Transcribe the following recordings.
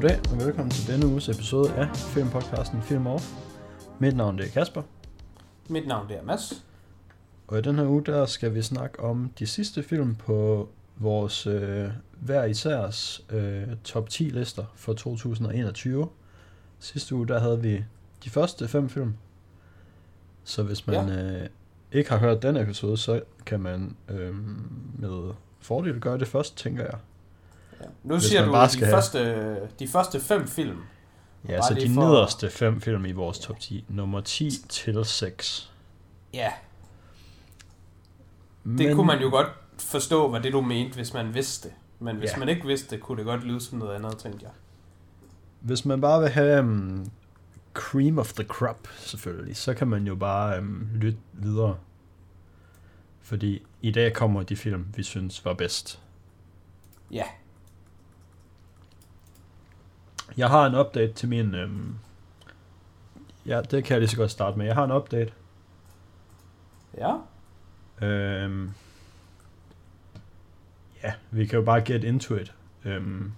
Goddag og velkommen til denne uges episode af filmpodcasten Film Off. Mit navn det er Kasper, Mit navn det er Mads. og i den her uge der skal vi snakke om de sidste film på vores øh, hver isærs øh, top 10 lister for 2021. Sidste uge der havde vi de første fem film. Så hvis man øh, ikke har hørt den episode, så kan man øh, med fordel gøre det først, tænker jeg. Ja. Nu siger du bare de have- første, de første fem film. Ja, så de for- nederste fem film i vores top 10. Nummer 10 til 6. Ja, det Men... kunne man jo godt forstå, hvad det du mente, hvis man vidste det. Men hvis Ja. man ikke vidste det, kunne det godt lyde som noget andet, tænkte jeg. Hvis man bare vil have um, cream of the crop, selvfølgelig, så kan man jo bare um, lytte videre. Fordi i dag kommer de film, vi synes var bedst. Ja, Jeg har en update til min... Um, ja, det kan jeg lige så godt starte med. Jeg har en update. ja, Um, ja, vi kan jo bare get into it. Um,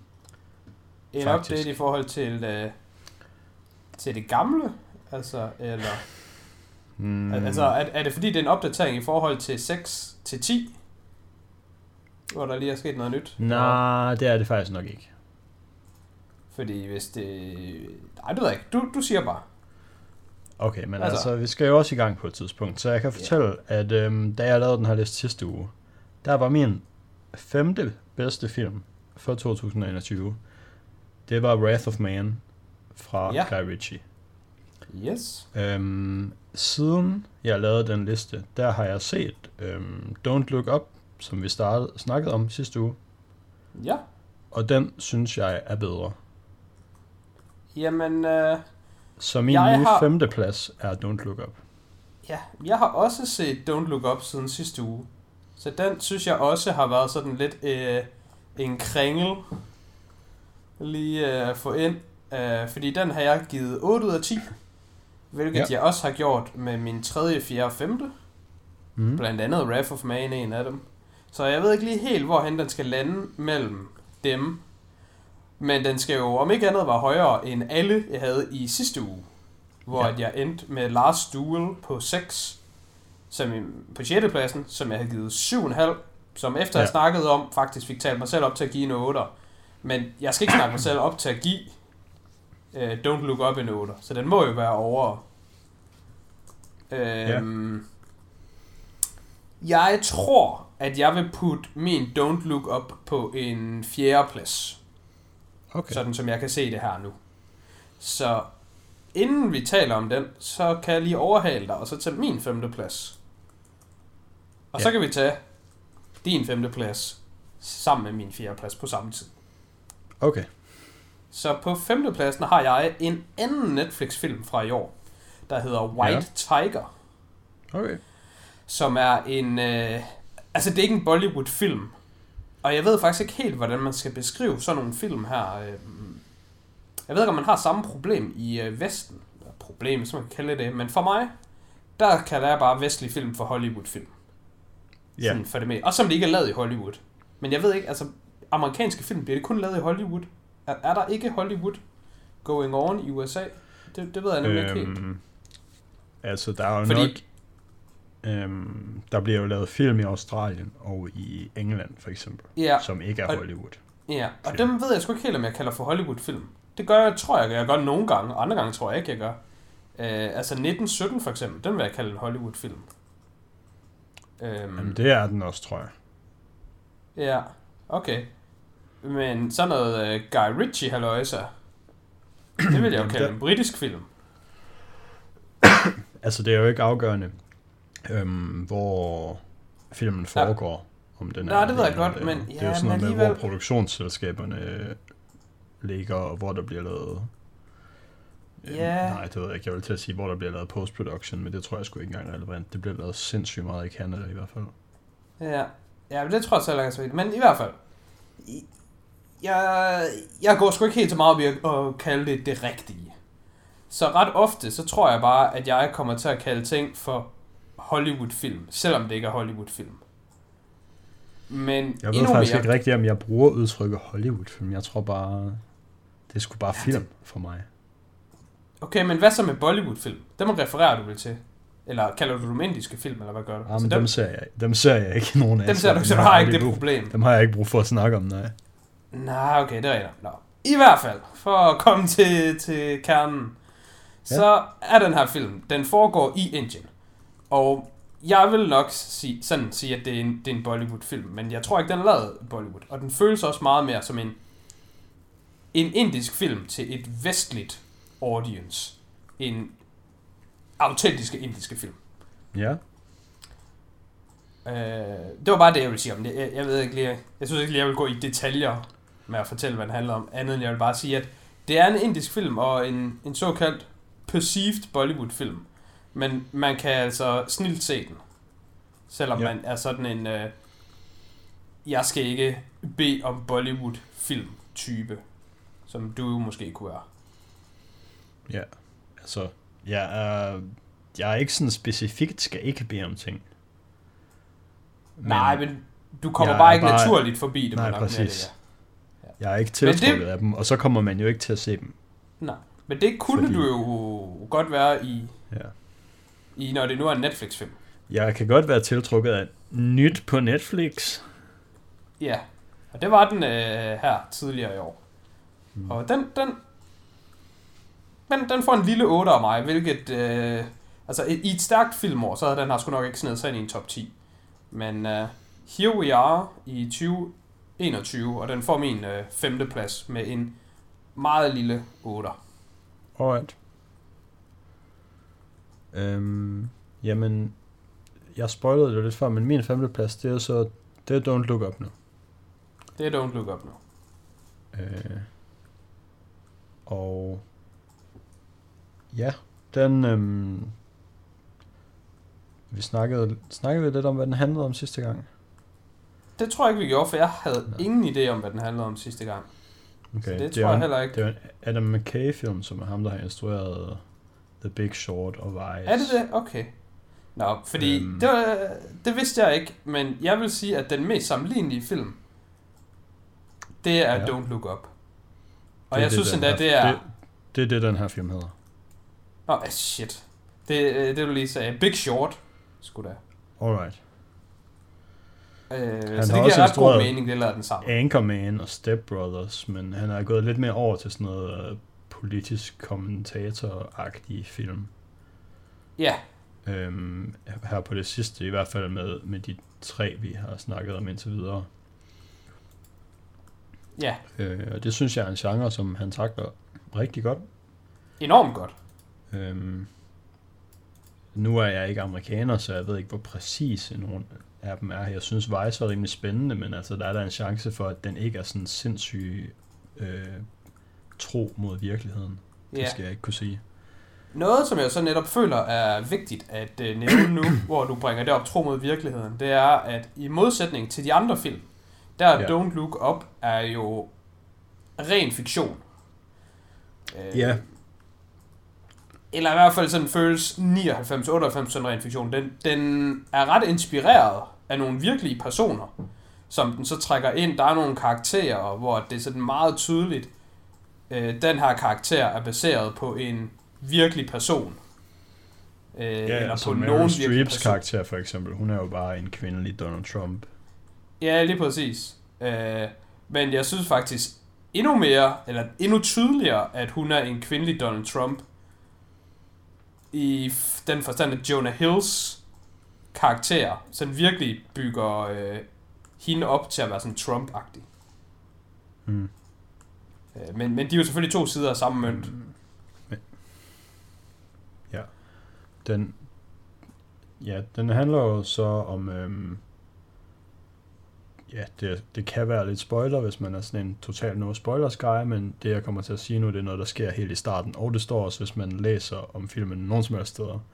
en Faktisk. update i forhold til, uh, til det gamle, altså, eller... Mm. Altså, er, er det fordi, det er en opdatering i forhold til 6 til 10? Hvor der lige er sket noget nyt? Nej, det er det faktisk nok ikke. Fordi hvis det... Nej, det ved jeg ikke. Du, du siger bare. Okay, men altså, Altså- vi skal jo også i gang på et tidspunkt, så jeg kan fortælle, yeah. at øhm, da jeg lavede den her liste sidste uge, der var min femte bedste film for 2021, det var Wrath of Man fra Ja. Guy Ritchie. Yes. Øhm, siden jeg lavede den liste, der har jeg set øhm, Don't Look Up, som vi startede, snakkede om sidste uge, Ja. og den synes jeg er bedre. Jamen, øh, Så min nye har- femte plads er Don't Look Up. ja, jeg har også set Don't Look Up siden sidste uge. Så den synes jeg også har været sådan lidt øh, en kringel lige øh, få ind. Øh, fordi den har jeg givet 8 ud af 10. Hvilket Ja. jeg også har gjort med min 3., 4. og 5. Mm. Blandt andet Wrath of Man en af dem. Så jeg ved ikke lige helt, hvorhen den skal lande mellem dem. Men den skal jo om ikke andet være højere end alle, jeg havde i sidste uge. Hvor Ja. jeg endte med Last Duel på 6. Som på 6. pladsen, som jeg havde givet 7,5. Som efter ja. Ja. jeg snakkede om, faktisk fik talt mig selv op til at give en 8. Men jeg skal ikke snakke mig selv op til at give uh, Don't Look Up en 8. Så den må jo være over. Øhm, ja. Jeg tror, at jeg vil putte min Don't Look Up på en fjerde plads. Okay. Sådan som jeg kan se det her nu. Så inden vi taler om den, så kan jeg lige overhale dig, og så tage min femte plads. Og ja. så kan vi tage din femte plads sammen med min fjerde plads på samme tid. Okay. Så på femtepladsen har jeg en anden Netflix-film fra i år, der hedder White ja. Tiger. Okay. som er en... Øh, altså, det er ikke en Bollywood-film. Og jeg ved faktisk ikke helt, hvordan man skal beskrive sådan nogle film her. Øh, jeg ved ikke, om man har samme problem i øh, Vesten. Problem, som man kan kalde det. Men for mig, der kan der bare vestlig film for Hollywood-film. Ja. Sådan for det med. Og som det ikke er lavet i Hollywood. Men jeg ved ikke, altså, amerikanske film, bliver det kun lavet i Hollywood? Er, er der ikke Hollywood going on i USA? Det, det ved jeg nemlig ikke helt. Øhm, altså, der er jo Fordi- nok... Øhm, der bliver jo lavet film i Australien og i England, for eksempel, Ja, som ikke er og- Hollywood. Ja, og Film. dem ved jeg sgu ikke helt, om jeg kalder for Hollywood-film. Det gør jeg, tror jeg, jeg gør nogle gange, og andre gange tror jeg ikke, jeg gør. Øh, altså 1917 for eksempel, den vil jeg kalde en Hollywood-film. Øhm, Jamen, det er den også, tror jeg. Ja, okay. Men sådan noget uh, Guy Ritchie halløjsa, det vil jeg jo kalde der- en britisk film. Altså, det er jo ikke afgørende, øhm, hvor filmen foregår. Om den Nej, er det ved jeg godt, men- Det er ja, jo sådan noget men med, hvor alligevel- produktionsselskaberne ligger, og hvor der bliver lavet... Øh, Ja. Nej, det ved jeg ikke. Jeg vil til at sige, hvor der bliver lavet post-production, men det tror jeg sgu ikke engang er relevant. Det bliver lavet sindssygt meget i Canada i hvert fald. Ja, ja men det tror jeg selv ikke er så vigtigt. Men i hvert fald, jeg, jeg går sgu ikke helt så meget op i at, at kalde det det rigtige. Så ret ofte, så tror jeg bare, at jeg kommer til at kalde ting for Hollywood-film, selvom det ikke er Hollywood-film. Men Jeg ved faktisk mere, ikke rigtigt, om jeg bruger udtrykket Hollywood-film. Jeg tror bare... Det sgu bare Ja, film for mig. Okay, men hvad så med Bollywood-film? Dem refererer du vel til? Eller kalder du dem indiske film, eller hvad gør du? Ja, Altså, men dem, dem, ser jeg, dem ser jeg ikke nogen af. dem ser du, så du har ikke det brug- problem. Dem har jeg ikke brug for at snakke om, nej. Nej, okay, det er rigtigt. Nå. I hvert fald, for at komme til, til kernen, Ja. så er den her film, den foregår i Indien. Og jeg vil nok sige, sådan sige, at det er en, det er en Bollywood-film, men jeg tror ikke, den er lavet i Bollywood. Og den føles også meget mere som en, en indisk film til et vestligt audience. En autentiske indiske film. Ja, Øh, det var bare det, jeg ville sige om det. Jeg, jeg ved ikke lige, jeg synes ikke lige, jeg vil gå i detaljer med at fortælle, hvad den handler om. Andet end jeg vil bare sige, at det er en indisk film og en, en såkaldt perceived Bollywood-film. Men man kan altså snilt se den. Selvom Ja. ja. man er sådan en, øh, jeg skal ikke bede om Bollywood-film-type, som du måske kunne være. ja. Altså, jeg er, jeg er ikke sådan specifikt skal ikke bede om ting. Men, Nej, men du kommer bare ikke bare- naturligt forbi det. Nej, præcis. det, Jeg er ikke Men det- tiltrukket af dem, og så kommer man jo ikke til at se dem. ja. Nej, men det kunne Fordi- du jo godt være i, Ja. I når det nu er en Netflix-film. Jeg kan godt være tiltrukket af nyt på Netflix. Ja, og det var den øh, her tidligere i år. Mm. Og den, den, den, den får en lille 8 af mig, hvilket... Øh, altså, i i et stærkt filmår, så havde den her sgu nok ikke snedet sig ind i en top 10. Men øh, here we are i 2021, og den får min øh, femte plads med en meget lille 8. Alright. Øhm, jamen, jeg spoilede det lidt før, men min femteplads, det er så, det er Don't Look Up nu. Det er Don't Look Up nu. Øh, og ja, den, øhm, vi snakkede, snakkede vi lidt om, hvad den handlede om sidste gang. Det tror jeg ikke, vi gjorde, for jeg havde Nå. ingen idé om, hvad den handlede om sidste gang. Okay, Så det er tror jeg jo- heller ikke. Det er en Adam McKay-film, som er ham, der har instrueret The Big Short og Vice. Er det det? Okay. Nå, fordi Øhm. det, var, det vidste jeg ikke, men jeg vil sige, at den mest sammenlignelige film, det er Ja. Don't Look Up. Og Det jeg det, synes endda, her- det er... Det, det er det, den her film hedder. Åh, oh, shit. Det, øh, det du lige sagde. Big Short, skulle da. Alright. Øh, har så det også giver ret god mening, det lader den sammen. Anchorman og Step Brothers, men han er gået lidt mere over til sådan noget øh, politisk kommentator-agtig film. Ja, Øhm, her på det sidste, i hvert fald med, med de tre, vi har snakket om indtil videre. ja. Øh, og det synes jeg er en genre, som han takler rigtig godt. Enormt godt. Øhm, nu er jeg ikke amerikaner, så jeg ved ikke, hvor præcis nogle af dem er. Jeg synes, Vice var rimelig spændende, men altså, der er der en chance for, at den ikke er sådan sindssyg øh, tro mod virkeligheden. Det Ja. skal jeg ikke kunne sige. Noget, som jeg så netop føler er vigtigt at øh, nævne nu, hvor du bringer det op tro mod virkeligheden, det er, at i modsætning til de andre film, der Ja. Don't Look Up er jo ren fiktion. Øh, Ja. Eller i hvert fald sådan føles 99-98% ren fiktion. Den, den er ret inspireret af nogle virkelige personer, som den så trækker ind. Der er nogle karakterer, hvor det er sådan meget tydeligt, øh, den her karakter er baseret på en virkelig person. Øh, Ja, eller altså på Meryl nogen Streeps karakter for eksempel, hun er jo bare en kvindelig Donald Trump. Ja, lige præcis. Øh, men jeg synes faktisk endnu mere, eller endnu tydeligere, at hun er en kvindelig Donald Trump. I den forstand, at Jonah Hills karakter sådan virkelig bygger øh, hende op til at være sådan Trump-agtig. Mm. Øh, men, men de er jo selvfølgelig to sider af samme mønt. Mm. Ja. Den, ja, den handler jo så om, øhm, ja, det, det kan være lidt spoiler, hvis man er sådan en total no spoilers guy, men det jeg kommer til at sige nu, det er noget, der sker helt i starten, og det står også, hvis man læser om filmen nogen som helst steder.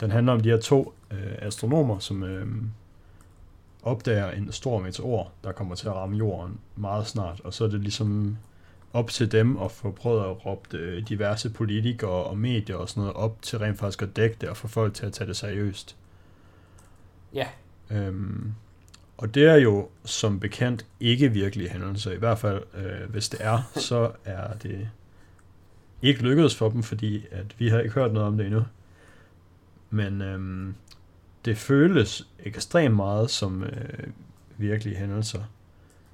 Den handler om de her to øh, astronomer, som øh, opdager en stor meteor, der kommer til at ramme jorden meget snart, og så er det ligesom op til dem at få prøvet at råbe øh, diverse politikere og medier og sådan noget op til rent faktisk at dække det og få folk til at tage det seriøst. Ja. Øhm, Og det er jo som bekendt ikke virkelige hændelser. I hvert fald, øh, hvis det er, så er det ikke lykkedes for dem, fordi at vi har ikke hørt noget om det endnu. Men øhm, det føles ekstremt meget som øh, virkelige hændelser.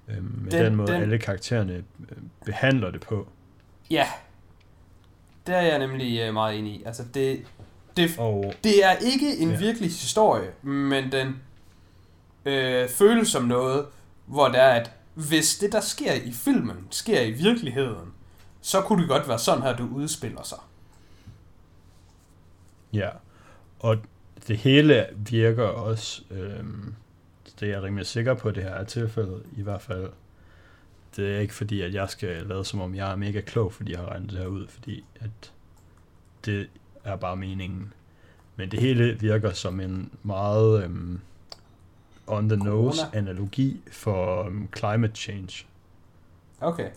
Øh, med den, den måde, den... alle karaktererne øh, behandler det på. Ja, det er jeg nemlig øh, meget enig i. Altså, det, det, og, det er ikke en ja. virkelig historie, men den øh, føles som noget, hvor det er, at hvis det, der sker i filmen, sker i virkeligheden, så kunne det godt være sådan her, du udspiller sig. Ja, og det hele virker også, øh, det er jeg rimelig sikker på, det her er tilfældet, i hvert fald. Det er ikke fordi, at jeg skal lade som om, jeg er mega klog, fordi jeg har regnet det her ud, fordi at det er bare meningen. Men det hele virker som en meget um, on the nose Corona. analogi for um, climate change. Okay.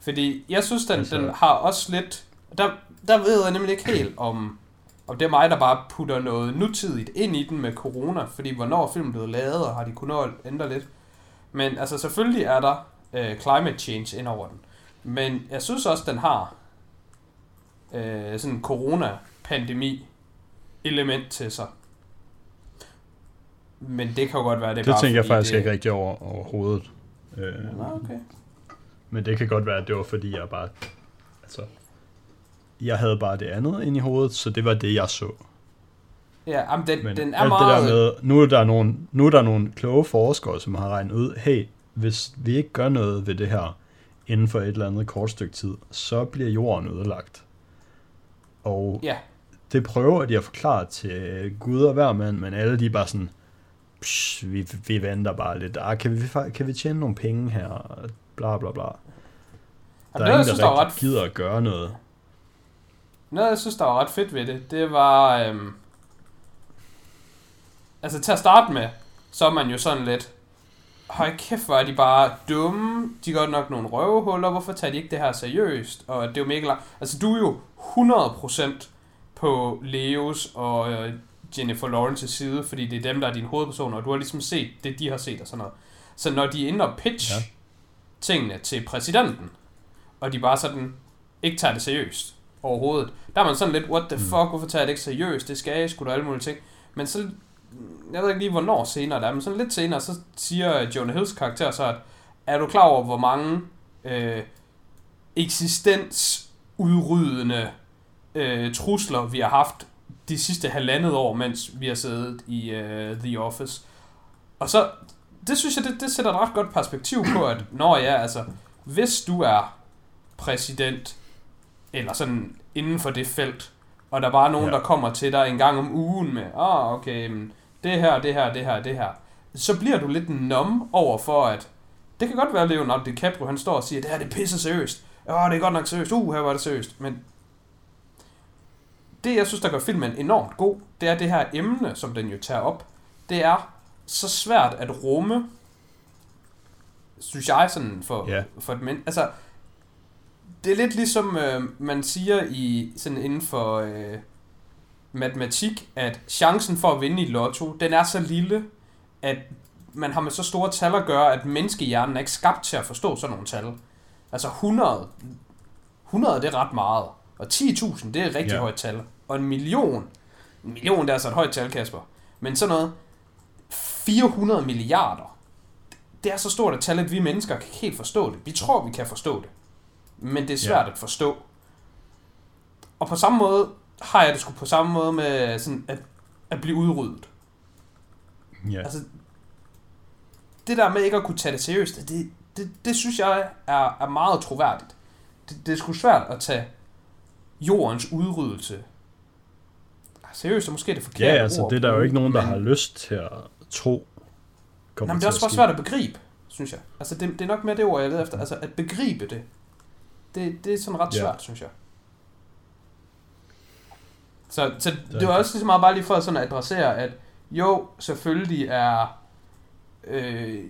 Fordi jeg synes, den, altså, den har også lidt... Der, der ved jeg nemlig ikke helt, om, om det er mig, der bare putter noget nutidigt ind i den med corona. Fordi hvornår filmen blev lavet, og har de kunnet ændre lidt. Men altså selvfølgelig er der uh, climate change ind over den. Men jeg synes også, den har uh, sådan en corona-pandemi element til sig. Men det kan jo godt være, det er Det bare tænker jeg faktisk det... ikke rigtig over overhovedet. Øh, Nå, okay. Men det kan godt være, at det var fordi, jeg bare... Altså, jeg havde bare det andet ind i hovedet, så det var det, jeg så. Ja, men den, men den er alt meget... Det der med, nu er, der nogle, nu er der nogle kloge forskere, som har regnet ud, hey, hvis vi ikke gør noget ved det her inden for et eller andet kort stykke tid, så bliver jorden ødelagt. Og ja det prøver de at forklare til Gud og hver mand, men alle de er bare sådan, psh, vi, vi venter bare lidt, ah, kan, vi, kan vi tjene nogle penge her, bla bla bla. Der Jamen, er ingen, synes, der, der ret... gider at gøre noget. Noget, jeg synes, der var ret fedt ved det, det var... Øhm, altså til at starte med, så er man jo sådan lidt... Høj kæft, hvor er de bare dumme. De gør nok nogle røvehuller. Hvorfor tager de ikke det her seriøst? Og det er jo mega langt. Altså, du er jo 100% på Leos og øh, Jennifer Lawrence's side, fordi det er dem, der er dine hovedpersoner, og du har ligesom set det, de har set og sådan noget. Så når de er inde og pitch ja. tingene til præsidenten, og de bare sådan ikke tager det seriøst overhovedet, der er man sådan lidt, what the mm. fuck, hvorfor tager jeg det ikke seriøst, det skal jeg sgu da alle mulige ting. Men så, jeg ved ikke lige, hvornår senere der er, men sådan lidt senere, så siger Jonah Hills karakter så, at er du klar over, hvor mange øh, eksistensudryddende øh, trusler, vi har haft de sidste halvandet år, mens vi har siddet i øh, The Office. Og så, det synes jeg, det, det sætter et ret godt perspektiv på, at når ja, altså, hvis du er præsident, eller sådan inden for det felt, og der bare er nogen, ja. der kommer til dig en gang om ugen med, ah, okay, det her, det her, det her, det her, så bliver du lidt nom over for, at det kan godt være, at Leonardo DiCaprio, han står og siger, det her det er pisse seriøst. Ja, det er godt nok seriøst. Uh, her var det seriøst. Men det, jeg synes, der gør filmen enormt god, det er det her emne, som den jo tager op. Det er så svært at rumme, synes jeg, sådan for, yeah. for et men. Altså, det er lidt ligesom øh, man siger i sådan inden for øh, matematik, at chancen for at vinde i lotto, den er så lille, at man har med så store tal at gøre, at menneskehjernen er ikke skabt til at forstå sådan nogle tal. Altså 100, 100 det er ret meget, og 10.000 det er et rigtig yeah. højt tal og en million, en million det er altså et højt tal, Kasper, men sådan noget, 400 milliarder, det er så stort et tal, at vi mennesker kan ikke helt forstå det. Vi tror, vi kan forstå det, men det er svært ja. at forstå. Og på samme måde har jeg det sgu på samme måde med sådan at, at blive udryddet. Ja. Altså, det der med ikke at kunne tage det seriøst, det, det, det synes jeg er, er meget troværdigt. Det, det er sgu svært at tage jordens udryddelse seriøst er måske det forkerte Ja, altså ord, det er der jo ikke nogen, der men... har lyst til at tro. Nej, men det er også bare svært at begribe, synes jeg. Altså det, det er nok mere det ord, jeg leder efter. Altså at begribe det. Det, det er sådan ret svært, ja. synes jeg. Så, så det, var også ligesom meget bare lige for at sådan at adressere, at jo, selvfølgelig er... Øh,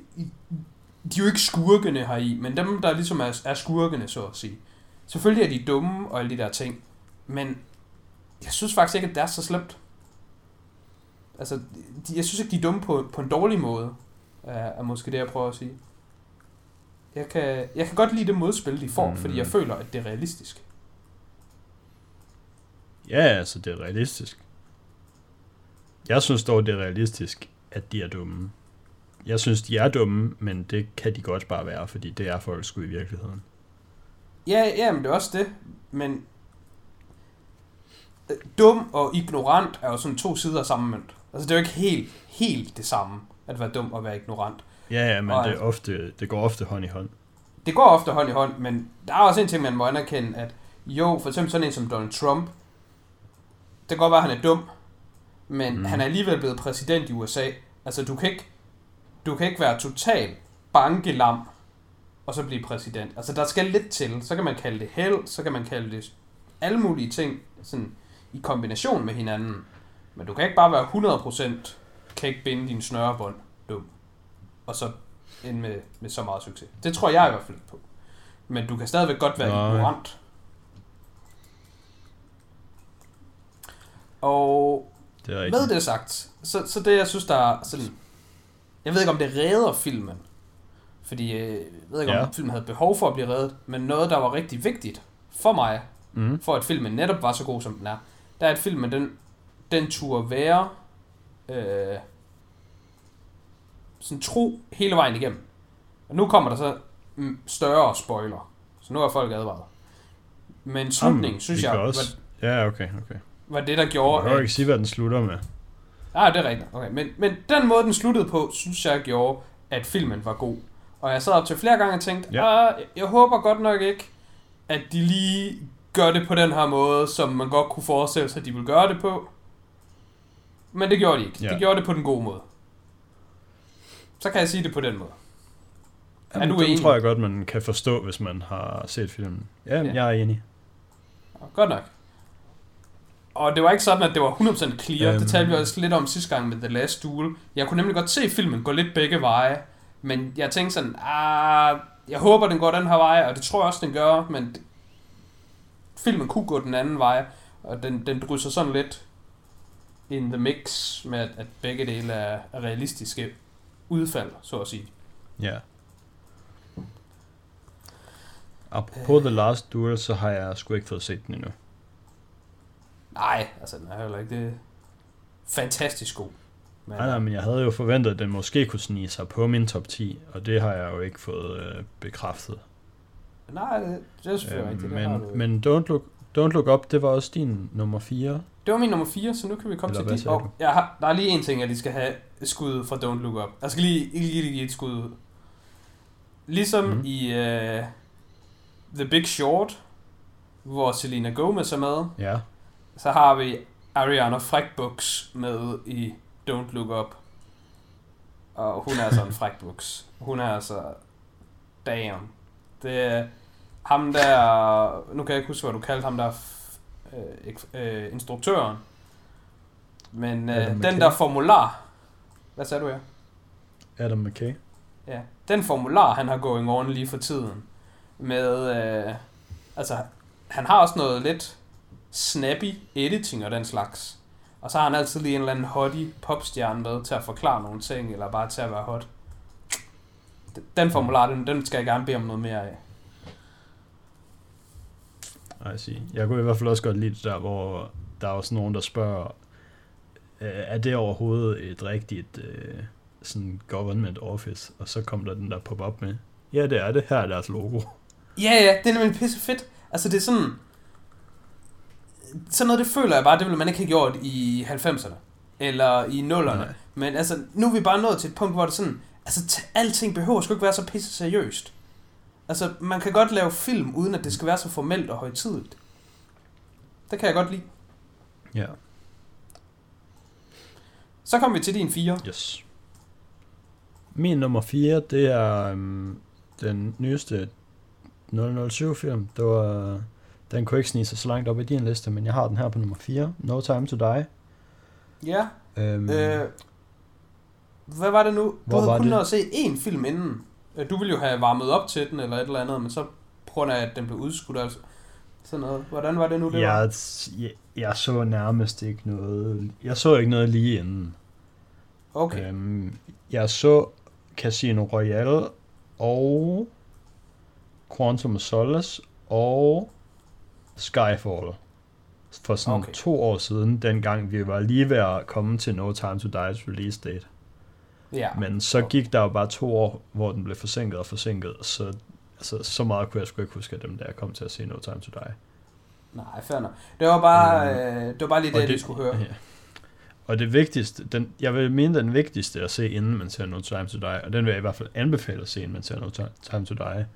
de er jo ikke skurkene her i, men dem, der ligesom er, er skurkene, så at sige. Selvfølgelig er de dumme og alle de der ting, men jeg synes faktisk ikke, at det er så slemt. Altså, de, jeg synes ikke, de er dumme på, på en dårlig måde. er, er måske det, jeg prøver at sige. Jeg kan, jeg kan godt lide det modspil, de får, mm. Mm. fordi jeg føler, at det er realistisk. Ja, altså, det er realistisk. Jeg synes dog, det er realistisk, at de er dumme. Jeg synes, de er dumme, men det kan de godt bare være, fordi det er folk sgu i virkeligheden. Ja, ja, men det er også det. Men øh, dum og ignorant er jo sådan to sider af samme mønt. Altså, det er jo ikke helt, helt det samme, at være dum og være ignorant. Ja, ja, men Og det, er ofte, det går ofte hånd i hånd. Det går ofte hånd i hånd, men der er også en ting, man må anerkende, at jo, for eksempel sådan en som Donald Trump, det kan godt være, at han er dum, men mm. han er alligevel blevet præsident i USA. Altså, du kan ikke, du kan ikke være total bankelam, og så blive præsident. Altså, der skal lidt til. Så kan man kalde det held, så kan man kalde det alle mulige ting, sådan i kombination med hinanden. Men du kan ikke bare være 100% kan ikke binde din snørebånd dum. Og så end med, med så meget succes. Det tror jeg i hvert fald på. Men du kan stadigvæk godt være Nej. ignorant. Og Det er med det sagt, så, så det jeg synes, der er sådan... Jeg ved ikke, om det redder filmen. Fordi øh, jeg ved ikke, om Ja. filmen havde behov for at blive reddet. Men noget, der var rigtig vigtigt for mig, Mm. for at filmen netop var så god, som den er, der er, at filmen, den, den turde være øh, sådan tro hele vejen igennem. Og nu kommer der så mm, større spoiler. Så nu er folk advaret. Men slutningen, Jamen, synes jeg, kan var, Også... Ja, okay, okay. var det, der Jeg gjorde, kan jo ikke sige, hvad den slutter med. Ah, det er rigtigt. Okay. Men, men den måde, den sluttede på, synes jeg gjorde, at filmen var god. Og jeg sad op til flere gange og tænkte, Ja. ah, jeg, jeg håber godt nok ikke, at de lige gør det på den her måde, som man godt kunne forestille sig, at de ville gøre det på. Men det gjorde de ikke. Ja. De gjorde det på den gode måde. Så kan jeg sige det på den måde. Jamen, du den enig? tror jeg godt, man kan forstå, hvis man har set filmen. Ja, Ja. jeg er enig. Godt nok. Og det var ikke sådan, at det var 100% clear. Øhm. Det talte vi også lidt om sidste gang med The Last Duel. Jeg kunne nemlig godt se filmen gå lidt begge veje. Men jeg tænkte sådan, ah, jeg håber, den går den her vej, og det tror jeg også, den gør. Men filmen kunne gå den anden vej. Og den, den drysser sådan lidt in the mix med, at, at begge dele er, er realistiske udfald, så at sige. Ja. Apropos The Last Duel, så har jeg sgu ikke fået set den endnu. Nej, altså den er heller ikke det fantastisk god. Men, Nej, nej, men jeg havde jo forventet, at den måske kunne snige sig på min top 10, og det har jeg jo ikke fået øh, bekræftet. Nej, det, det er selvfølgelig Øhm, rigtigt. men, men Don't Look, Don't Look Up, det var også din nummer 4. Det var min nummer 4, så nu kan vi komme Eller til dit. Og jeg har, der er lige en ting, jeg lige skal have skud fra Don't Look Up. Jeg skal lige, lige, lige give et skud ud. Ligesom mm. i uh, The Big Short, hvor Selena Gomez er med, Ja. så har vi Ariana Frækbuks med i Don't Look Up. Og hun er altså en frækbuks. Hun er altså... Damn. Det er ham der... Nu kan jeg ikke huske, hvad du kaldte ham der... Øh, øh, instruktøren. Men øh, den McKay. der formular... Hvad sagde du her? Adam McKay. Ja. Den formular, han har going on lige for tiden. Med... Øh, altså, han har også noget lidt snappy editing og den slags. Og så har han altid lige en eller anden hottie popstjerne med til at forklare nogle ting, eller bare til at være hot. Den formular, den, den skal jeg gerne bede om noget mere af. I see. Jeg kunne i hvert fald også godt lide det der, hvor der er også nogen, der spørger, øh, er det overhovedet et rigtigt øh, sådan government office? Og så kom der den der pop-up med, ja det er det, her er deres logo. Ja, ja, det er nemlig pisse fedt. Altså, det er sådan... Sådan noget, det føler jeg bare, det ville man ikke have gjort i 90'erne. Eller i 0'erne. Nej. Men altså, nu er vi bare nået til et punkt, hvor det sådan... Altså, alting behøver sgu ikke være så pisse seriøst. Altså, man kan godt lave film, uden at det skal være så formelt og højtideligt. Det kan jeg godt lide. Ja, Så kommer vi til din fire. yes. Min nummer 4, det er um, den nyeste 007-film. Det var, den kunne ikke snige sig så langt op i din liste, men jeg har den her på nummer 4. No Time to Die. Ja. Um, Øh, hvad var det nu? Du Hvor havde kun det? nået at se én film inden. Øh, Du ville jo have varmet op til den, eller et eller andet, men så på grund af, at den blev udskudt, altså. Sådan noget. Hvordan var det nu, det var? jeg, jeg, jeg så nærmest ikke noget. Jeg så ikke noget lige inden. Okay. Øhm, jeg så Casino Royale og Quantum of Solace og Skyfall for sådan okay. to år siden, dengang vi var lige ved at komme til No Time to Die's release date. Ja. Men så gik der jo bare to år, hvor den blev forsinket og forsinket, så altså, så meget kunne jeg sgu ikke huske af dem, da jeg kom til at se No Time to Die. Nej, fair nok. Det var bare, Mm. øh, det var bare lige Og det, det, skulle høre. Ja. Og det vigtigste, den, jeg vil mene den vigtigste at se, inden man ser No Time to Die, og den vil jeg i hvert fald anbefale at se, inden man ser No Ti- Time to Die,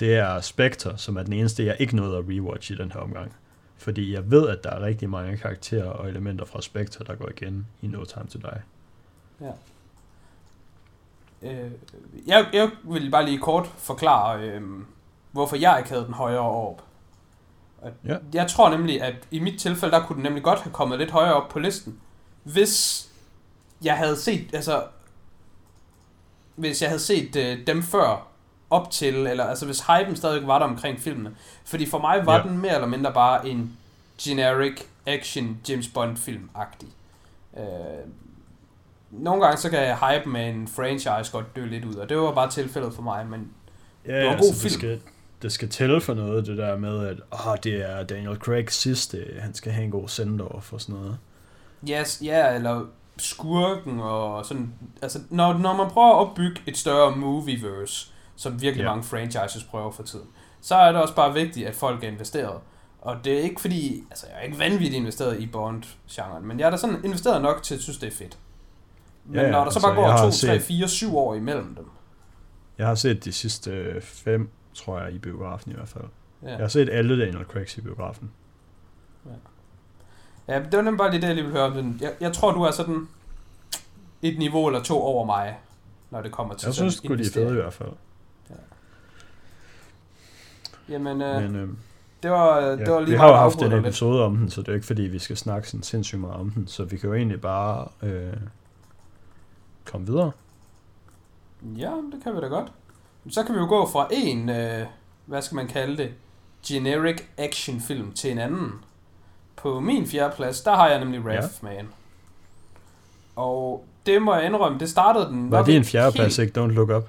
det er Spectre, som er den eneste, jeg ikke nåede at rewatch i den her omgang. Fordi jeg ved, at der er rigtig mange karakterer og elementer fra Spectre, der går igen i No Time to Die. Øh, jeg, jeg vil bare lige kort forklare, øh, hvorfor jeg ikke havde den højere op. Ja. Jeg tror nemlig, at i mit tilfælde, der kunne den nemlig godt have kommet lidt højere op på listen, hvis jeg havde set, altså, hvis jeg havde set øh, dem før op til, eller altså hvis hypen stadig var der omkring filmene. Fordi for mig var. Ja. den mere eller mindre bare en generic action James Bond film-agtig. Øh, nogle gange så kan hype med en franchise godt dø lidt ud, og det var bare tilfældet for mig, men Ja, Det var en god altså, film. Det skal, det skal tælle for noget, det der med, at åh, det er Daniel Craig sidste, han skal have en god send for sådan noget. yes, ja, eller skurken og sådan, altså når, når man prøver at opbygge et større movieverse, som virkelig Ja. mange franchises prøver for tiden, så er det også bare vigtigt, at folk er investeret. Og det er ikke fordi, altså jeg er ikke vanvittigt investeret i Bond-genren, men jeg er da sådan investeret nok til at synes, det er fedt. Men Ja, ja, når der så altså, bare går jeg har 2, 3, set- 4, 7 år imellem dem. Jeg har set de sidste øh, fem, tror jeg, i biografen i hvert fald. Ja. Jeg har set alle Daniel Craigs i biografen. Ja, det var nemlig bare det, jeg lige ville høre om. Jeg, jeg tror, du er sådan et niveau eller to over mig, når det kommer til Jeg synes sgu, de er fede i hvert fald. Jamen, øh, Men øh, det var, det var ja, lige vi har jo haft en dig lidt. episode om den, så det er jo ikke fordi, vi skal snakke sådan sindssygt meget om den. Så vi kan jo egentlig bare øh, komme videre. Ja, det kan vi da godt. Så kan vi jo gå fra en, øh, hvad skal man kalde det, generic actionfilm til en anden. På min fjerde plads, der har jeg nemlig Wrath of Man. Og det må jeg indrømme, det startede den Var det en fjerdeplads, helt- ikke? Don't Look Up.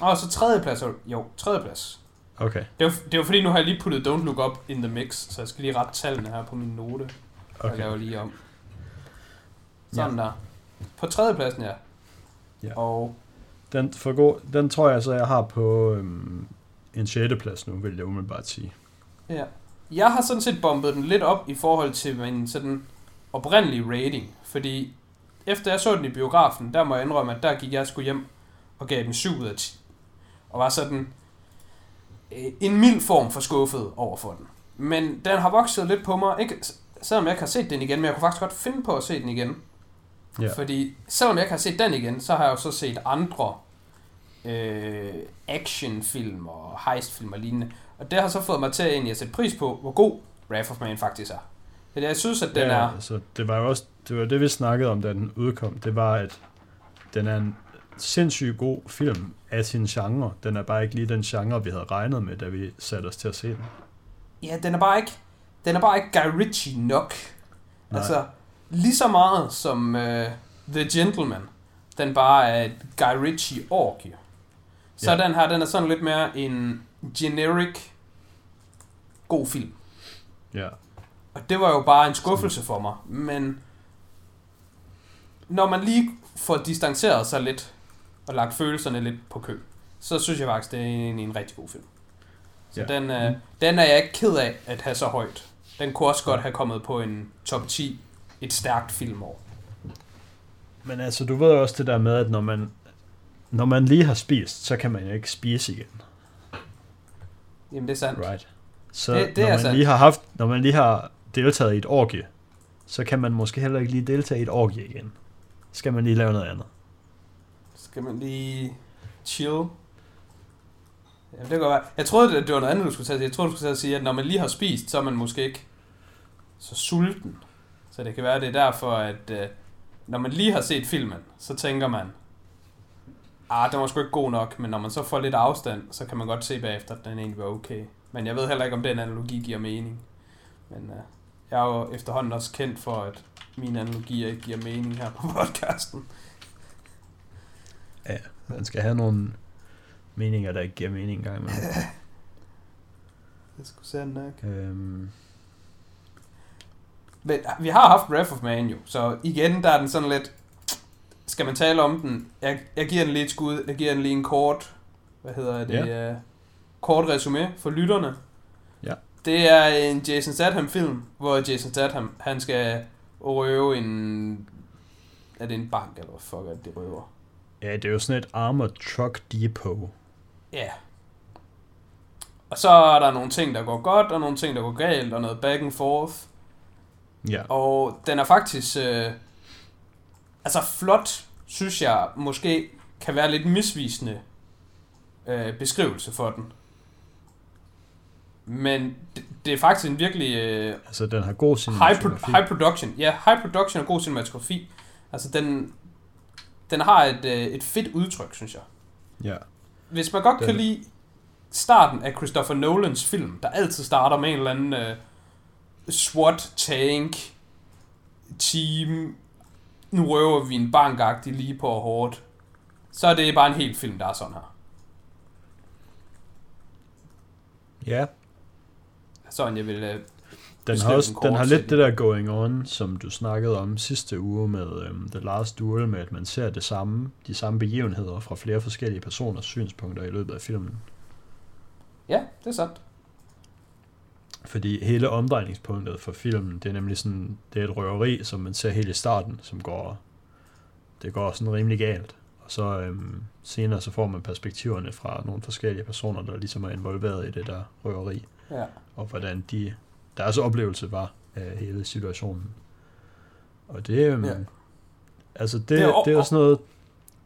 Og så tredje plads, jo, tredje plads. Okay, Det var, det var fordi, nu har jeg lige puttet Don't Look Up in the mix, så jeg skal lige rette tallene her på min note. Okay. Jeg laver lige om. Sådan ja. der. På tredje pladsen, ja. Ja. Og Den, for god, den tror jeg så, jeg har på øhm, en sjette plads nu, vil jeg umiddelbart sige. ja. Jeg har sådan set bombet den lidt op i forhold til min sådan oprindelige rating. Fordi efter jeg så den i biografen, der må jeg indrømme, at der gik jeg sgu hjem og gav den 7 ud af 10. Og var sådan øh, en mild form for skuffet over for den. Men den har vokset lidt på mig. Ikke, selvom jeg ikke har set den igen, men jeg kunne faktisk godt finde på at se den igen. Ja. Fordi selvom jeg ikke har set den igen, så har jeg jo så set andre øh, actionfilm og heistfilm og lignende. Og det har så fået mig til egentlig at sætte pris på, hvor god Wrath of Man faktisk er. Fordi jeg synes, at den ja, er... Altså, det var jo også det, var det, vi snakkede om, da den udkom. Det var, at den er en sindssygt god film af sin genre. Den er bare ikke lige den genre, vi havde regnet med, da vi satte os til at se den. Ja, den er bare ikke... Den er bare ikke Guy Ritchie nok. Nej. Altså, lige så meget som uh, The Gentleman, den bare er et Guy Ritchie orgie. Så Ja. den her, den er sådan lidt mere en generic god film. Ja. Og det var jo bare en skuffelse for mig. Men når man lige får distanceret sig lidt, og lagt følelserne lidt på kø, så synes jeg faktisk, det er en, en rigtig god film. Så Ja. ja. den, øh, den er jeg ikke ked af at have så højt. Den kunne også godt have kommet på en top 10 et stærkt filmår. Men altså, du ved også det der med, at når man, når man lige har spist, så kan man jo ikke spise igen. Jamen det er sandt. Right. Så Det- det når man sandt. lige har haft, når man lige har deltaget i et orgie, så kan man måske heller ikke lige deltage i et orgie igen. Skal man lige lave noget andet. Skal man lige chill? Jamen, det kan være. Jeg troede, det var noget andet, du skulle sige. Jeg troede, du skulle til at sige, at når man lige har spist, så er man måske ikke så sulten. Så det kan være, det er derfor, at øh, når man lige har set filmen, så tænker man, ah, den var sgu ikke god nok, men når man så får lidt afstand, så kan man godt se bagefter, at den egentlig var okay. Men jeg ved heller ikke, om den analogi giver mening. Men øh, jeg er jo efterhånden også kendt for, at mine analogier ikke giver mening her på podcasten. Ja, man skal have nogle meninger, der ikke giver mening engang. Men, Det skulle sandt nok. øhm, Men vi har haft Wrath of Man jo, så igen, der er den sådan lidt... Skal man tale om den? Jeg, jeg giver den lige et skud. Jeg giver den lige en kort... Hvad hedder det? Ja. Uh, kort resume for lytterne. Ja. Det er en Jason Statham-film, hvor Jason Statham, han skal røve en... Er det en bank, eller hvad fuck er det, de røver? ja, det er jo sådan et Armored Truck Depot. Ja. Og så er der nogle ting, der går godt, og nogle ting, der går galt, og noget back and forth. Ja, Og den er faktisk... Øh, altså flot, synes jeg, måske kan være lidt misvisende øh, beskrivelse for den. Men det, det er faktisk en virkelig øh, altså den har god high, pro- cinematografi. high production. Ja, high production og god cinematografi. Altså den, den har et, øh, et fedt udtryk, synes jeg. Ja, Hvis man godt Den- kan lide starten af Christopher Nolans film, der altid starter med en eller anden øh, SWAT-tank, team, nu røver vi en bankagtig lige på hårdt, så er det bare en helt film, der er sådan her. ja. Sådan jeg vil... Øh, Den har, også, den den har lidt det der going on, som du snakkede om sidste uge med um, The Last Duel, med at man ser det samme, de samme begivenheder fra flere forskellige personers synspunkter i løbet af filmen. ja, det er sandt. Fordi hele omdrejningspunktet for filmen, det er nemlig sådan, det er et røveri, som man ser helt i starten, som går, det går sådan rimelig galt. Og så øhm, senere så får man perspektiverne fra nogle forskellige personer, der ligesom er involveret i det der røveri, Ja. og hvordan de, deres oplevelse var af hele situationen. Og det, øhm, Ja. altså det, Det er det, er sådan noget,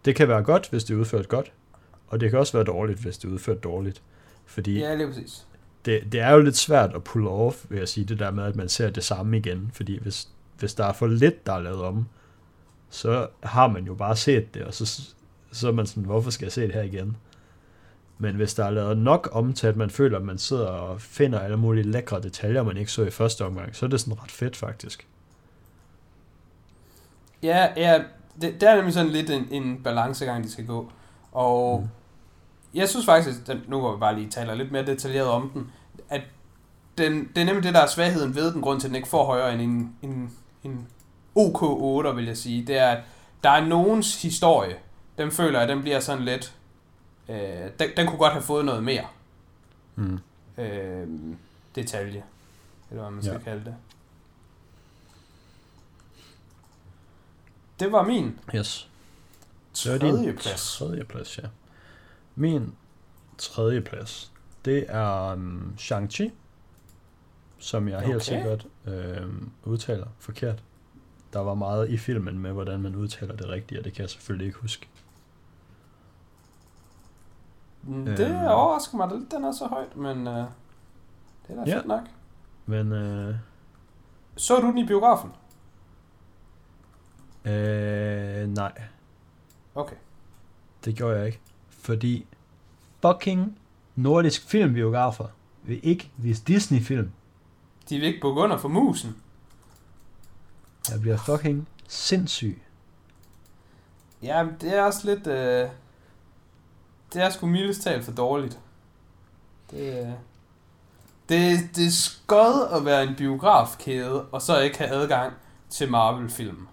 det kan være godt, hvis det er udført godt, og det kan også være dårligt, hvis det er udført dårligt. Fordi ja, lige præcis. Det, det er jo lidt svært at pull off, vil jeg sige, det der med, at man ser det samme igen. Fordi hvis, hvis der er for lidt, der er lavet om, så har man jo bare set det, og så, så er man sådan, hvorfor skal jeg se det her igen? Men hvis der er lavet nok om til, at man føler, at man sidder og finder alle mulige lækre detaljer, man ikke så i første omgang, så er det sådan ret fedt faktisk. Ja, ja det, det er nemlig sådan lidt en, en balancegang, de skal gå. Og Mm. Jeg synes faktisk, at den, nu hvor vi bare lige taler lidt mere detaljeret om den, at den, det er nemlig det, der er svagheden ved den, grund til, at den ikke får højere end en, en, en OK8, vil jeg sige, det er, at der er nogens historie, den føler jeg, den bliver sådan lidt, øh, den, den kunne godt have fået noget mere Mm. øh, detalje, eller hvad man skal Ja. kalde det. Det var min Yes. Tredje plads. Tredje plads, ja. Min tredje plads, det er um, Shang-Chi, som jeg okay. helt sikkert øh, udtaler forkert. Der var meget i filmen med, hvordan man udtaler det rigtigt, og det kan jeg selvfølgelig ikke huske. Mm, Det Øhm. overrasker mig lidt, den er så højt, men øh, det er da Ja. fedt nok. Men øh, Så du den i biografen? øh, nej, Okay. det gjorde jeg ikke. Fordi fucking nordisk filmbiografer vil ikke vise Disney-film. De vil ikke bukke under for musen. Jeg bliver fucking sindssyg. Ja, det er også lidt... Øh, det er sgu mildest talt for dårligt. Det, øh, det, det er skød at være en biografkæde, og så ikke have adgang til Marvel-film.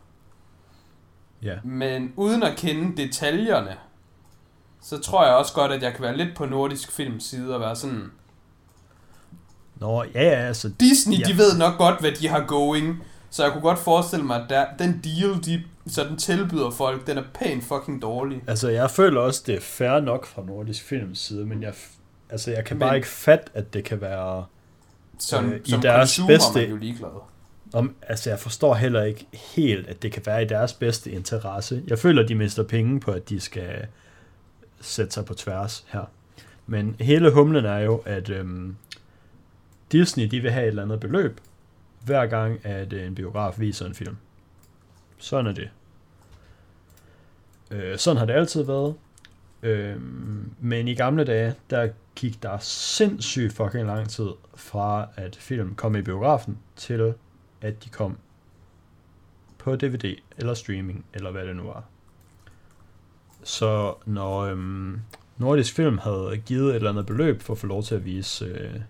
Ja. Men uden at kende detaljerne, så tror jeg også godt, at jeg kan være lidt på nordisk films side og være sådan... Nå, ja, ja, altså, Disney, Ja. de ved nok godt, hvad de har going. Så jeg kunne godt forestille mig, at der, den deal, de så den tilbyder folk, den er pænt fucking dårlig. Altså, jeg føler også, det er fair nok fra Nordisk Films side, men jeg, altså, jeg kan Men- bare ikke fatte, at det kan være... Som, Øh, i som deres consumer bedste- er man jo ligeglad. Om, altså, jeg forstår heller ikke helt, at det kan være i deres bedste interesse. Jeg føler, de mister penge på, at de skal sætte sig på tværs her. Men hele humlen er jo, at øhm, Disney de vil have et eller andet beløb, hver gang, at øh, en biograf viser en film. Sådan er det. Øh, sådan har det altid været. Øh, men i gamle dage, der gik der sindssygt fucking lang tid fra, at film kom i biografen, til at de kom på DVD eller streaming, eller hvad det nu var. Så når øhm, Nordisk Film havde givet et eller andet beløb for at få lov til at vise øh,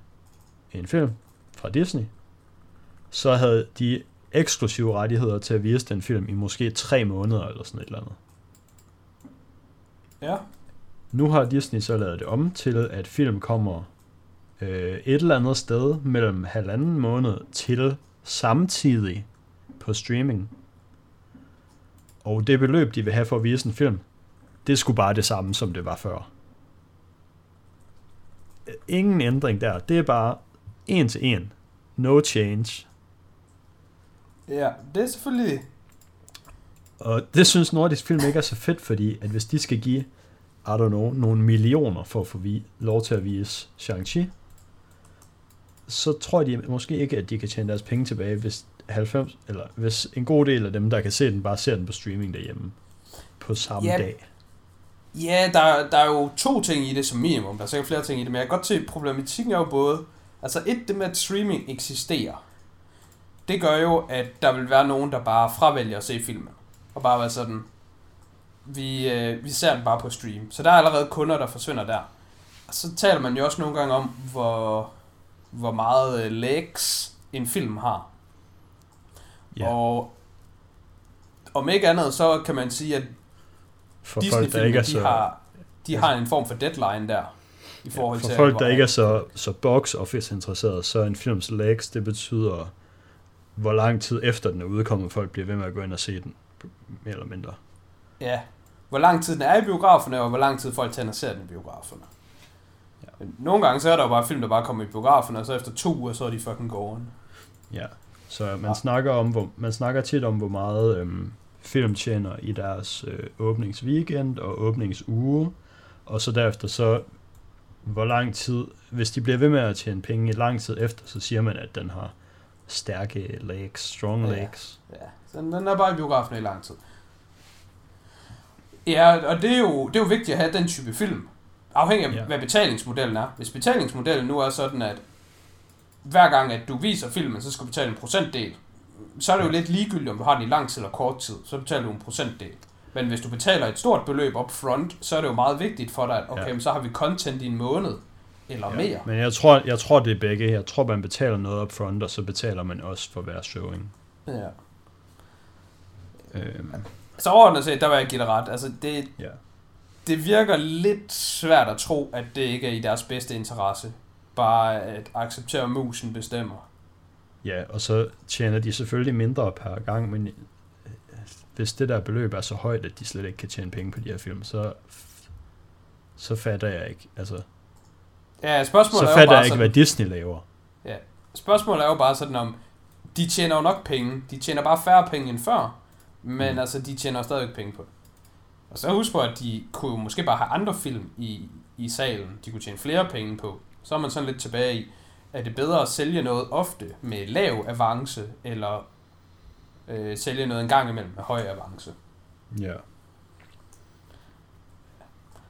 en film fra Disney, så havde de eksklusive rettigheder til at vise den film i måske tre måneder eller sådan et eller andet. Ja. Nu har Disney så lavet det om til, at film kommer øh, et eller andet sted mellem halvanden måned til samtidig på streaming. Og det beløb, de vil have for at vise en film, det skulle bare det samme, som det var før. Ingen ændring der. Det er bare en til en. No change. Ja, det er selvfølgelig... Og det synes Nordisk Film ikke er så fedt, fordi at hvis de skal give, I don't know, nogle millioner for at få vi, lov til at vise Shang-Chi, så tror de måske ikke, at de kan tjene deres penge tilbage, hvis 90, eller hvis en god del af dem, der kan se den, bare ser den på streaming derhjemme på samme Ja. dag. Ja, der, der er jo to ting i det som minimum. Der er sikkert flere ting i det, men jeg kan godt se, at problematikken er jo både... Altså et, det med, at streaming eksisterer. Det gør jo, at der vil være nogen, der bare fravælger at se filmen. Og bare være sådan... Vi, øh, vi ser den bare på stream. Så der er allerede kunder, der forsvinder der. Og så taler man jo også nogle gange om, hvor, hvor meget øh, legs en film har. Ja. Og om ikke andet, så kan man sige, at For folk, der ikke er de, så, har, de har en form for deadline der. I forhold for til, folk, der ikke er så, så box office interesseret, så en films legs, det betyder, hvor lang tid efter den er udkommet, folk bliver ved med at gå ind og se den, mere eller mindre. Ja. Hvor lang tid den er i biograferne, og hvor lang tid folk tager og ser den i biograferne. Ja. Men Nogle gange så er der jo bare film, der bare kommer i biograferne, og så efter to uger, så er de fucking gone. Ja, så man, Ja. ja. snakker om, hvor, man snakker tit om, hvor meget øhm, film tjener i deres øh, åbningsweekend og åbningsuge, og så derefter så, hvor lang tid, hvis de bliver ved med at tjene penge i lang tid efter, så siger man, at den har stærke legs, strong Ja. legs. Ja, så den er bare i biografen i lang tid. Ja, og det er, jo, det er jo vigtigt at have den type film. Afhængig af, Ja. hvad betalingsmodellen er. Hvis betalingsmodellen nu er sådan, at hver gang, at du viser filmen, så skal du betale en procentdel, så er det jo lidt ligegyldigt, om du har den i lang tid eller kort tid. Så betaler du en procentdel. Men hvis du betaler et stort beløb up front, så er det jo meget vigtigt for dig, at okay, Ja. så har vi content i en måned eller ja. mere. Men jeg tror, jeg tror, det er begge. Jeg tror, man betaler noget up front, og så betaler man også for hver showing. Ja. Øhm, Så overordnet set, der vil jeg give dig ret. Altså, det, ja. det virker lidt svært at tro, at det ikke er i deres bedste interesse. Bare at acceptere, at musen bestemmer. Ja, og så tjener de selvfølgelig mindre per gang, men øh, hvis det der beløb er så højt, at de slet ikke kan tjene penge på de her film, så, så fatter jeg ikke. Altså, Ja, spørgsmålet så er jo fatter bare jeg ikke, sådan, hvad Disney laver. spørgsmålet er jo bare sådan om, de tjener jo nok penge. De tjener bare færre penge end før, men Mm. altså, de tjener stadigvæk penge på det. Og så husk på, at de kunne måske bare have andre film i, i salen, de kunne tjene flere penge på. Så er man sådan lidt tilbage i, er det bedre at sælge noget ofte med lav avance, eller øh, sælge noget en gang imellem med høj avance? Ja.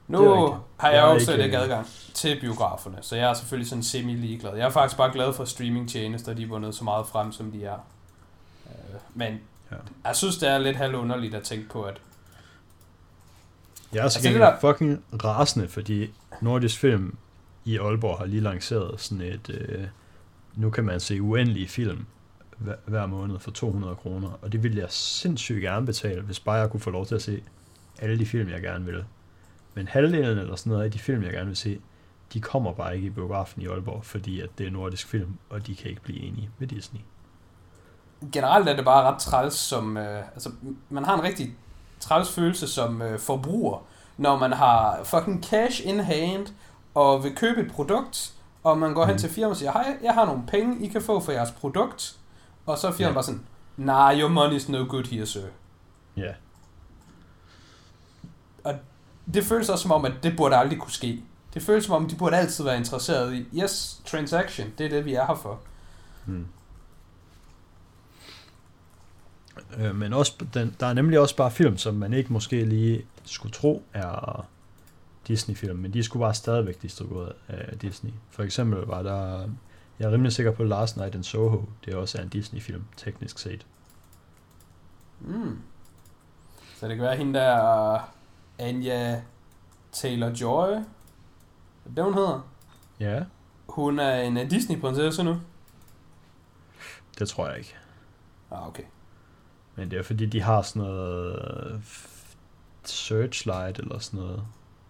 Nu har jeg Jeg jo ikke- slet ikke adgang til biograferne, så jeg er selvfølgelig sådan semi-ligeglad. Jeg er faktisk bare glad for streamingtjenester, de er vundet så meget frem, som de er. Øh, Men Ja. jeg synes, det er lidt halvunderligt at tænke på, at Jeg er så Altså, det der- fucking rasende, fordi Nordisk Film i Aalborg har lige lanceret sådan et, øh, nu kan man se uendelige film hver, hver måned for 200 kroner, og det ville jeg sindssygt gerne betale, hvis bare jeg kunne få lov til at se alle de film, jeg gerne vil. Men halvdelen eller sådan noget af de film, jeg gerne vil se, de kommer bare ikke i biografen i Aalborg, fordi at det er nordisk film, og de kan ikke blive enige med Disney. generelt er det bare ret træls som... Øh, altså, man har en rigtig træls følelse som øh, forbruger, når man har fucking cash in hand, og vil købe et produkt, og man går hen Mm. til firmaet og siger, hej, jeg har nogle penge, I kan få for jeres produkt, og så er firmaet Ja. bare sådan, nah, your money's no good here, sir. Ja, Det føles også som om, at det burde aldrig kunne ske. Det føles som om, de burde altid være interesseret i, yes, transaction, det er det, vi er her for. Mm. Øh, men også, den, der er nemlig også bare film, som man ikke måske lige skulle tro er Disney-film, men de skulle bare stadigvæk distribueret af Disney. For eksempel var der, jeg er rimelig sikker på Last Night in Soho, det er også en Disney-film, teknisk set. Mm. Så det kan være hende der, Anya Taylor-Joy. Det, det, hun hedder? Ja, Hun er en øh, Disney-prinsesse nu. det tror jeg ikke. Ah, okay. Men det er fordi, de har sådan noget øh, Searchlight eller sådan noget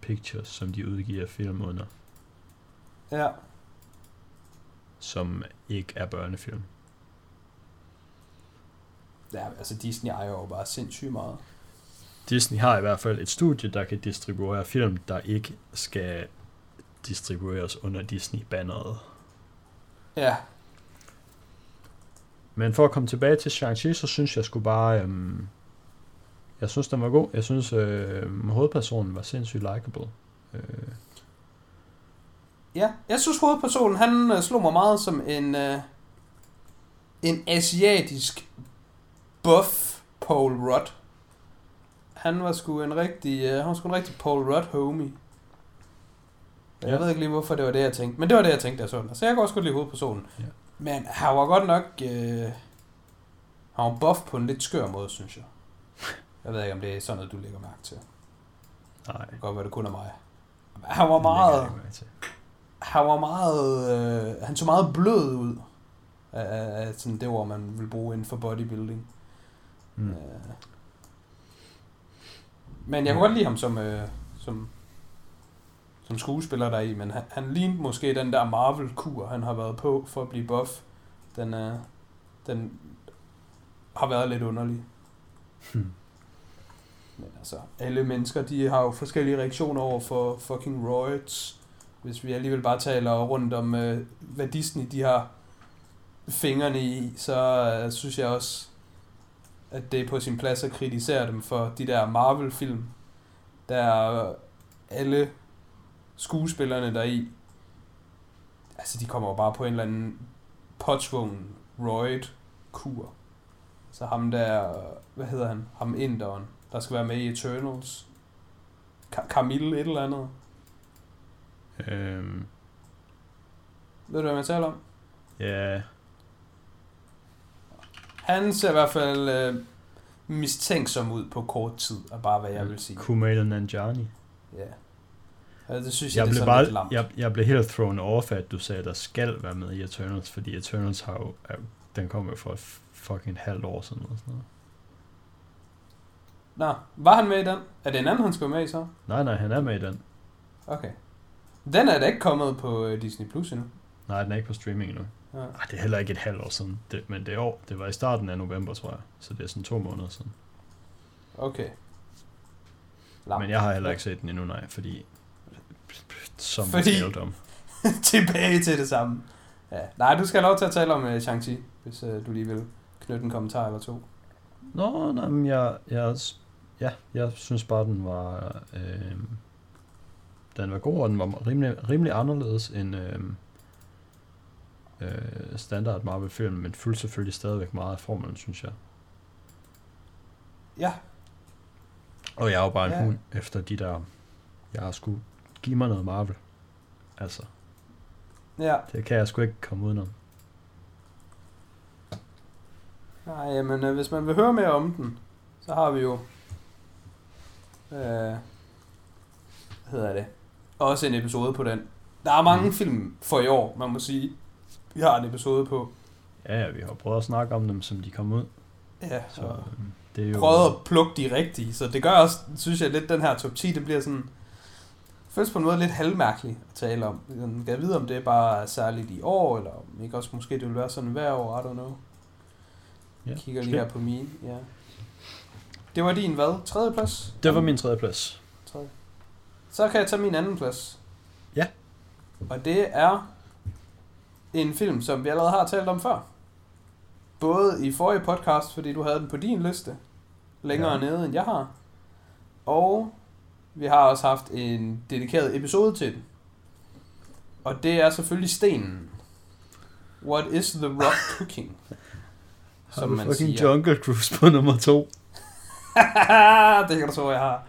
pictures, som de udgiver film under, Ja. som ikke er børnefilm. ja, altså Disney ejer jo bare sindssygt meget. Disney har i hvert fald et studie, der kan distribuere film, der ikke skal distribueres under Disney-banneret. Ja, Men for at komme tilbage til Shang-Chi, så synes jeg skulle bare... Øhm, jeg synes, den var god. Jeg synes, øh, hovedpersonen var sindssygt likable. Øh, Ja, jeg synes hovedpersonen, han øh, slog mig meget som en, øh, en asiatisk buff Paul Rudd. Han var sgu en rigtig, øh, han var sgu en rigtig Paul Rudd homie. Jeg Ja. ved ikke lige, hvorfor det var det, jeg tænkte. Men det var det, jeg tænkte, jeg så den. Så jeg kan også godt lide hovedpersonen. Ja. Men han var godt nok... Øh, han var buff på en lidt skør måde, synes jeg. Jeg ved ikke, om det er sådan noget, du lægger mærke til. nej, Det kan godt være, det kun er mig. Han var meget... han var meget, øh, han så meget blød ud af, af, sådan det ord, man vil bruge inden for bodybuilding. Mm. Øh. Men jeg kunne godt lide ham som, øh, som, som skuespiller der i, men han, han lignede måske den der Marvel-kur, han har været på for at blive buff. Den, øh, den har været lidt underlig. Hmm. Men altså, alle mennesker, de har jo forskellige reaktioner over for fucking roids. Hvis vi alligevel bare taler rundt om, øh, hvad Disney de har fingrene i, så øh, synes jeg også, at det er på sin plads at kritisere dem for de der Marvel-film, der alle skuespillerne der i, altså de kommer jo bare på en eller anden påtvungen roid-kur. Så ham der, øh, hvad hedder han? Ham inderen, der skal være med i Eternals. Ka- Camille et eller andet. Øhm, Ved du, hvad man taler om? ja, Han ser i hvert fald øh, mistænksom ud på kort tid, er bare hvad jeg vil sige. Kumail Nanjiani. Ja. Altså, det synes jeg, Jeg det blev, sådan lidt bare, lamt. jeg, jeg blev helt thrown off, at du sagde, at der skal være med i Eternals, fordi Eternals har jo, den kom jo for et fucking halvt år siden. Eller sådan noget. Nå, var han med i den? Er det en anden, han skulle med i så? Nej, nej, han er med i den. Okay. Den er da ikke kommet på øh, Disney Plus endnu. Nej, den er ikke på streaming endnu. Ja. Ej, det er heller ikke et halvt år siden, det, men det år. Det var i starten af november, tror jeg. Så det er sådan to måneder siden. Okay. Lamt. Men jeg har heller ikke set den endnu, nej, fordi... Som Fordi- om. Tilbage til det samme. Ja. Nej, du skal have lov til at tale om uh, Shang-Chi, hvis uh, du lige vil knytte en kommentar eller to. Nå, nej, men jeg, jeg, ja, jeg synes bare, den var, øh, den var god, og den var rimelig, rimelig anderledes end øh, øh, standard Marvel-film, men fuldt selvfølgelig stadigvæk meget af formelen, synes jeg. Ja, Og jeg er jo bare en Ja. hund efter de der, jeg har sgu give mig noget Marvel. Altså, ja. det kan jeg sgu ikke komme udenom. Nej, jamen, øh, hvis man vil høre mere om den, så har vi jo... Øh, hvad hedder det? Også en episode på den. Der er mange Mhm. film for i år, man må sige. Vi har en episode på. Ja, ja, vi har prøvet at snakke om dem, som de kom ud, Ja, så øh, det er jo... prøvet at plukke de rigtige, så det gør også, synes jeg, lidt den her top 10, det bliver sådan... Føles på en måde lidt halvmærkeligt at tale om. Jeg kan vide, om det bare er særligt i år, eller om ikke også måske det vil være sådan hver år, I don't know. Ja, Jeg kigger lige her på min, ja. Det var din hvad? Tredje plads? Det var min tredje plads. Tredje. Så kan jeg tage min anden plads. Ja. Og det er en film, som vi allerede har talt om før. Både i forrige podcast, fordi du havde den på din liste, længere Ja. nede end jeg har. Og vi har også haft en dedikeret episode til den. Og det er selvfølgelig stenen. What is the rock cooking? Har du fucking Jungle Cruise på nummer to? det kan du tro, jeg har.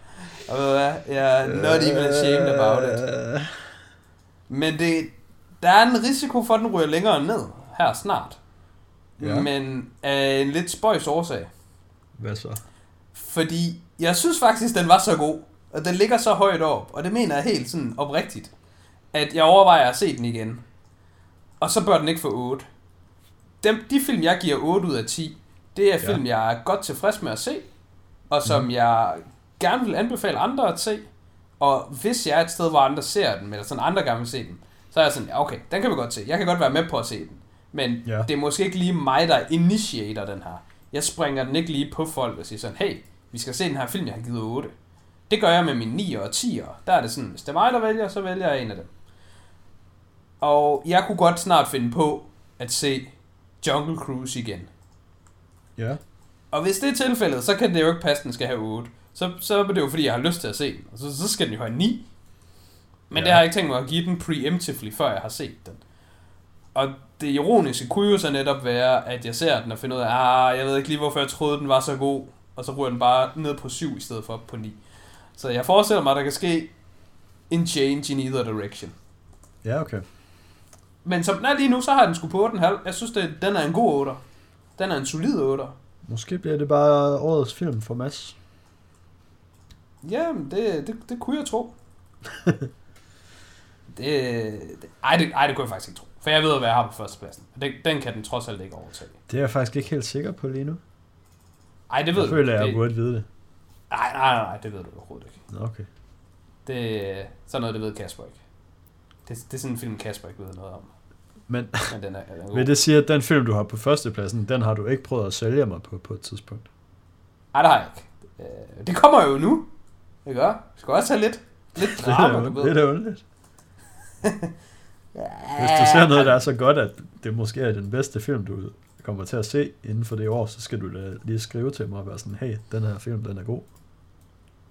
Og ved du hvad? Jeg er not even ashamed about it. Men det, der er en risiko for, at den ryger længere ned her snart. Ja. Men af en lidt spøjs årsag. Hvad så? Fordi jeg synes faktisk, den var så god, Og den ligger så højt op, og det mener jeg helt sådan oprigtigt, at jeg overvejer at se den igen. Og så bør den ikke få 8. Dem, de film, jeg giver 8 ud af 10, det er film, ja. jeg er godt tilfreds med at se, og som mm. jeg gerne vil anbefale andre at se. Og hvis jeg er et sted, hvor andre ser den, eller sådan andre gerne vil se den, så er jeg sådan, ja, okay, den kan vi godt se. Jeg kan godt være med på at se den. Men ja. det er måske ikke lige mig, der initierer den her. Jeg springer den ikke lige på folk og siger sådan, hey, vi skal se den her film, jeg har givet 8. Det gør jeg med mine 9 og 10'ere. Der er det sådan, hvis det er mig, der vælger, så vælger jeg en af dem. Og jeg kunne godt snart finde på at se Jungle Cruise igen. Ja. Og hvis det er tilfældet, så kan det jo ikke passe, at den skal have 8. Så, så er det jo fordi, jeg har lyst til at se den. Og så, så skal den jo have 9. Men ja. det har jeg ikke tænkt mig at give den preemptively, før jeg har set den. Og det ironiske kunne jo så netop være, at jeg ser den og finder ud af, ah, jeg ved ikke lige, hvorfor jeg troede, den var så god. Og så ryger den bare ned på 7 i stedet for på 9. Så jeg forestiller mig, at der kan ske en change in either direction. Ja, okay. Men som den er lige nu, så har den sgu på 8,5. Jeg synes, det, den er en god 8. Den er en solid 8. Måske bliver det bare årets film for Mads. Ja, det, det, det kunne jeg tro. det, det, ej, det, ej, det kunne jeg faktisk ikke tro. For jeg ved, hvad jeg har på førstepladsen. Den, den kan den trods alt ikke overtage. Det er jeg faktisk ikke helt sikker på lige nu. Ej, det ved jeg føler, jeg burde vide det. Nej, nej, nej, det ved du overhovedet ikke. Okay. Det, sådan noget, det ved Kasper ikke. Det, det er sådan en film, Kasper ikke ved noget om. Men, Men den er, den er vil det sige, at den film, du har på førstepladsen, den har du ikke prøvet at sælge mig på på et tidspunkt? Nej, det har jeg ikke. Øh, det kommer jo nu. Det gør. Vi skal også have lidt, lidt drama, det er, du ved. Det er underligt. Hvis du ser noget, der er så godt, at det måske er den bedste film, du kommer til at se inden for det år, så skal du da lige skrive til mig og være sådan, hey, den her film, den er god.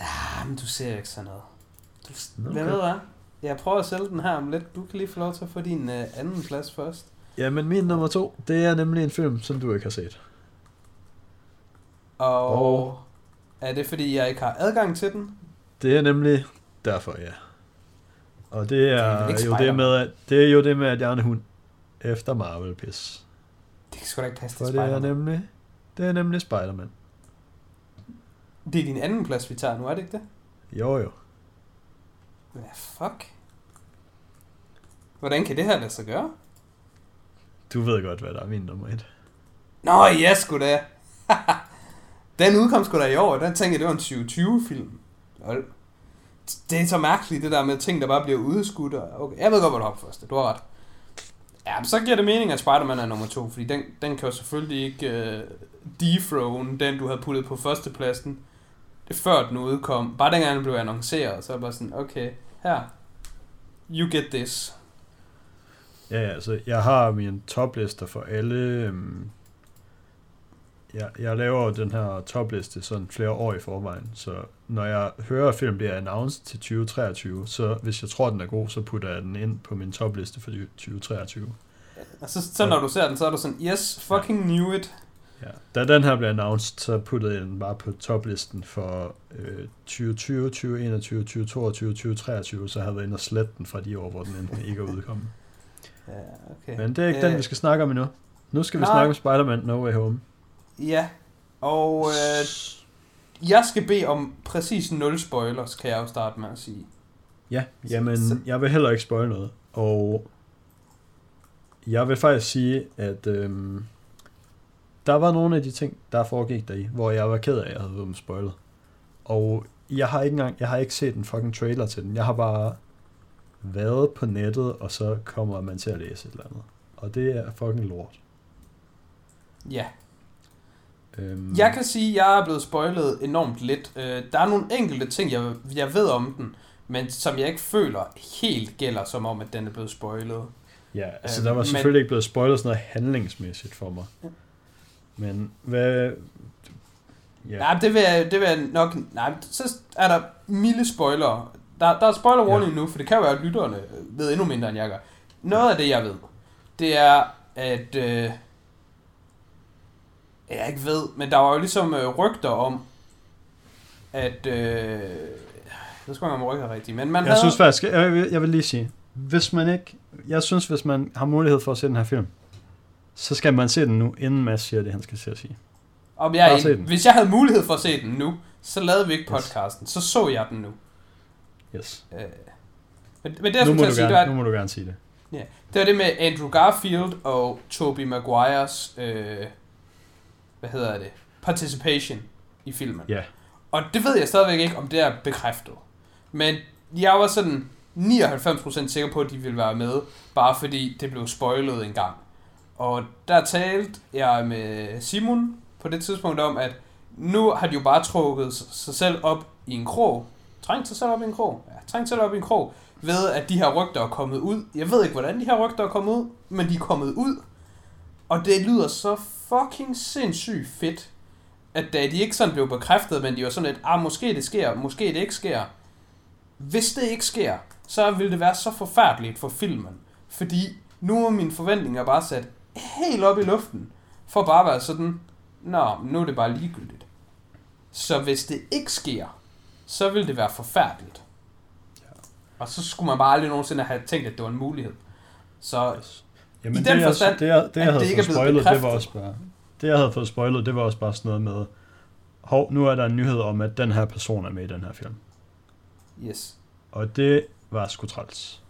Ah, men du ser ikke sådan noget. Du, okay. Hvad ved jeg? Jeg prøver at sælge den her om lidt. Du kan lige få lov til at få din uh, anden plads først. Ja, men min nummer to, det er nemlig en film, som du ikke har set. Og, og er det fordi, jeg ikke har adgang til den? Det er nemlig derfor, ja. Og det er, det er jo det med, at, det er jo det med, at jeg er en hund efter Marvel pis. Det kan sgu da ikke passe til det er nemlig, det er nemlig Spider-Man. Det er din anden plads, vi tager nu, er det ikke det? Jo, jo. Hvad fuck? Hvordan kan det her lade sig gøre? Du ved godt, hvad der er min nummer et. Nå, ja, sgu da. den udkom sgu da i år, den tænkte jeg, det var en 2020-film. Det er så mærkeligt, det der med ting, der bare bliver udskudt. Okay, jeg ved godt, hvad du har på første. Du har ret. Ja, men så giver det mening, at Spider-Man er nummer to, fordi den, den kan jo selvfølgelig ikke uh, dethrone den, du havde puttet på førstepladsen, det før den udkom. Bare dengang den blev annonceret, så er bare sådan, okay, her, you get this. Ja, altså jeg har min toplister for alle. Øhm, jeg, jeg laver den her topliste sådan flere år i forvejen, så når jeg hører, at film bliver announced til 2023, så hvis jeg tror, den er god, så putter jeg den ind på min topliste for 2023. Og så, så når du ser den, så er du sådan, yes, fucking knew it. Ja. Da den her blev announced, så puttede jeg den bare på toplisten for øh, 2020, 2021, 2022, 2023, så havde jeg været inde og slette den fra de år, hvor den enten ikke er udkommet. Ja, okay. Men det er ikke øh, den, vi skal snakke om endnu. Nu skal vi nej. snakke om Spider-Man No Way Home. Ja, og øh, jeg skal bede om præcis 0 spoilers, kan jeg jo starte med at sige. Ja, jamen, så, jeg vil heller ikke spoil noget. Og jeg vil faktisk sige, at øhm, der var nogle af de ting, der foregik deri, hvor jeg var ked af, at jeg havde været spoilet. Og jeg har ikke engang, jeg har ikke set en fucking trailer til den. Jeg har bare været på nettet, og så kommer man til at læse et eller andet. Og det er fucking lort. Ja. Øhm. Jeg kan sige, at jeg er blevet spoilet enormt lidt. Øh, der er nogle enkelte ting, jeg, jeg ved om den, men som jeg ikke føler helt gælder som om, at den er blevet spoilet. Ja, altså øhm, der var selvfølgelig men, ikke blevet spoilet sådan noget handlingsmæssigt for mig. Men hvad... Ja. Nej, det vil, jeg, det vil jeg nok... Nej, så er der milde spoiler. Der, der er spoiler warning ja. nu, for det kan jo være, at lytterne ved endnu mindre, end jeg gør. Noget af det, jeg ved, det er, at... Øh, jeg ikke ved, men der var jo ligesom øh, rygter om, at... Øh, jeg sgu ikke, om rygter rigtigt, men man Jeg havde... synes faktisk, jeg vil, jeg vil lige sige, hvis man ikke... Jeg synes, hvis man har mulighed for at se den her film, så skal man se den nu, inden Mads siger det, han skal se at sige. Om jeg, hvis jeg havde mulighed for at se den nu, så lavede vi ikke podcasten. Yes. Så så jeg den nu. Yes. Øh, men, men det jeg Nu må, du sige, det gerne, var, nu må du gerne sige det. det var det med Andrew Garfield og Tobey Maguires, øh, hvad hedder det, participation i filmen. Ja. Og det ved jeg stadigvæk ikke, om det er bekræftet. Men jeg var sådan 99% sikker på, at de ville være med, bare fordi det blev spoilet en gang. Og der talte jeg med Simon på det tidspunkt om, at nu har de jo bare trukket sig selv op i en krog. Trængt sig selv op i en krog. Ja, trængt sig selv op i en krog. Ved at de her rygter er kommet ud. Jeg ved ikke, hvordan de her rygter er kommet ud, men de er kommet ud. Og det lyder så fucking sindssygt fedt, at da de ikke sådan blev bekræftet, men de var sådan lidt, ah, måske det sker, måske det ikke sker. Hvis det ikke sker, så ville det være så forfærdeligt for filmen. Fordi nu er mine forventninger bare sat helt op i luften, for bare at være sådan, nå, nu er det bare ligegyldigt. Så hvis det ikke sker, så vil det være forfærdeligt. Og så skulle man bare aldrig nogensinde have tænkt, at det var en mulighed. Så Jamen, I det, den jeg, forstand, det, jeg, det, jeg havde det ikke fået blevet spoilet, det var også bare... Det, jeg havde fået spoilet, det var også bare sådan noget med... Hov, nu er der en nyhed om, at den her person er med i den her film. yes. Og det var sgu træls.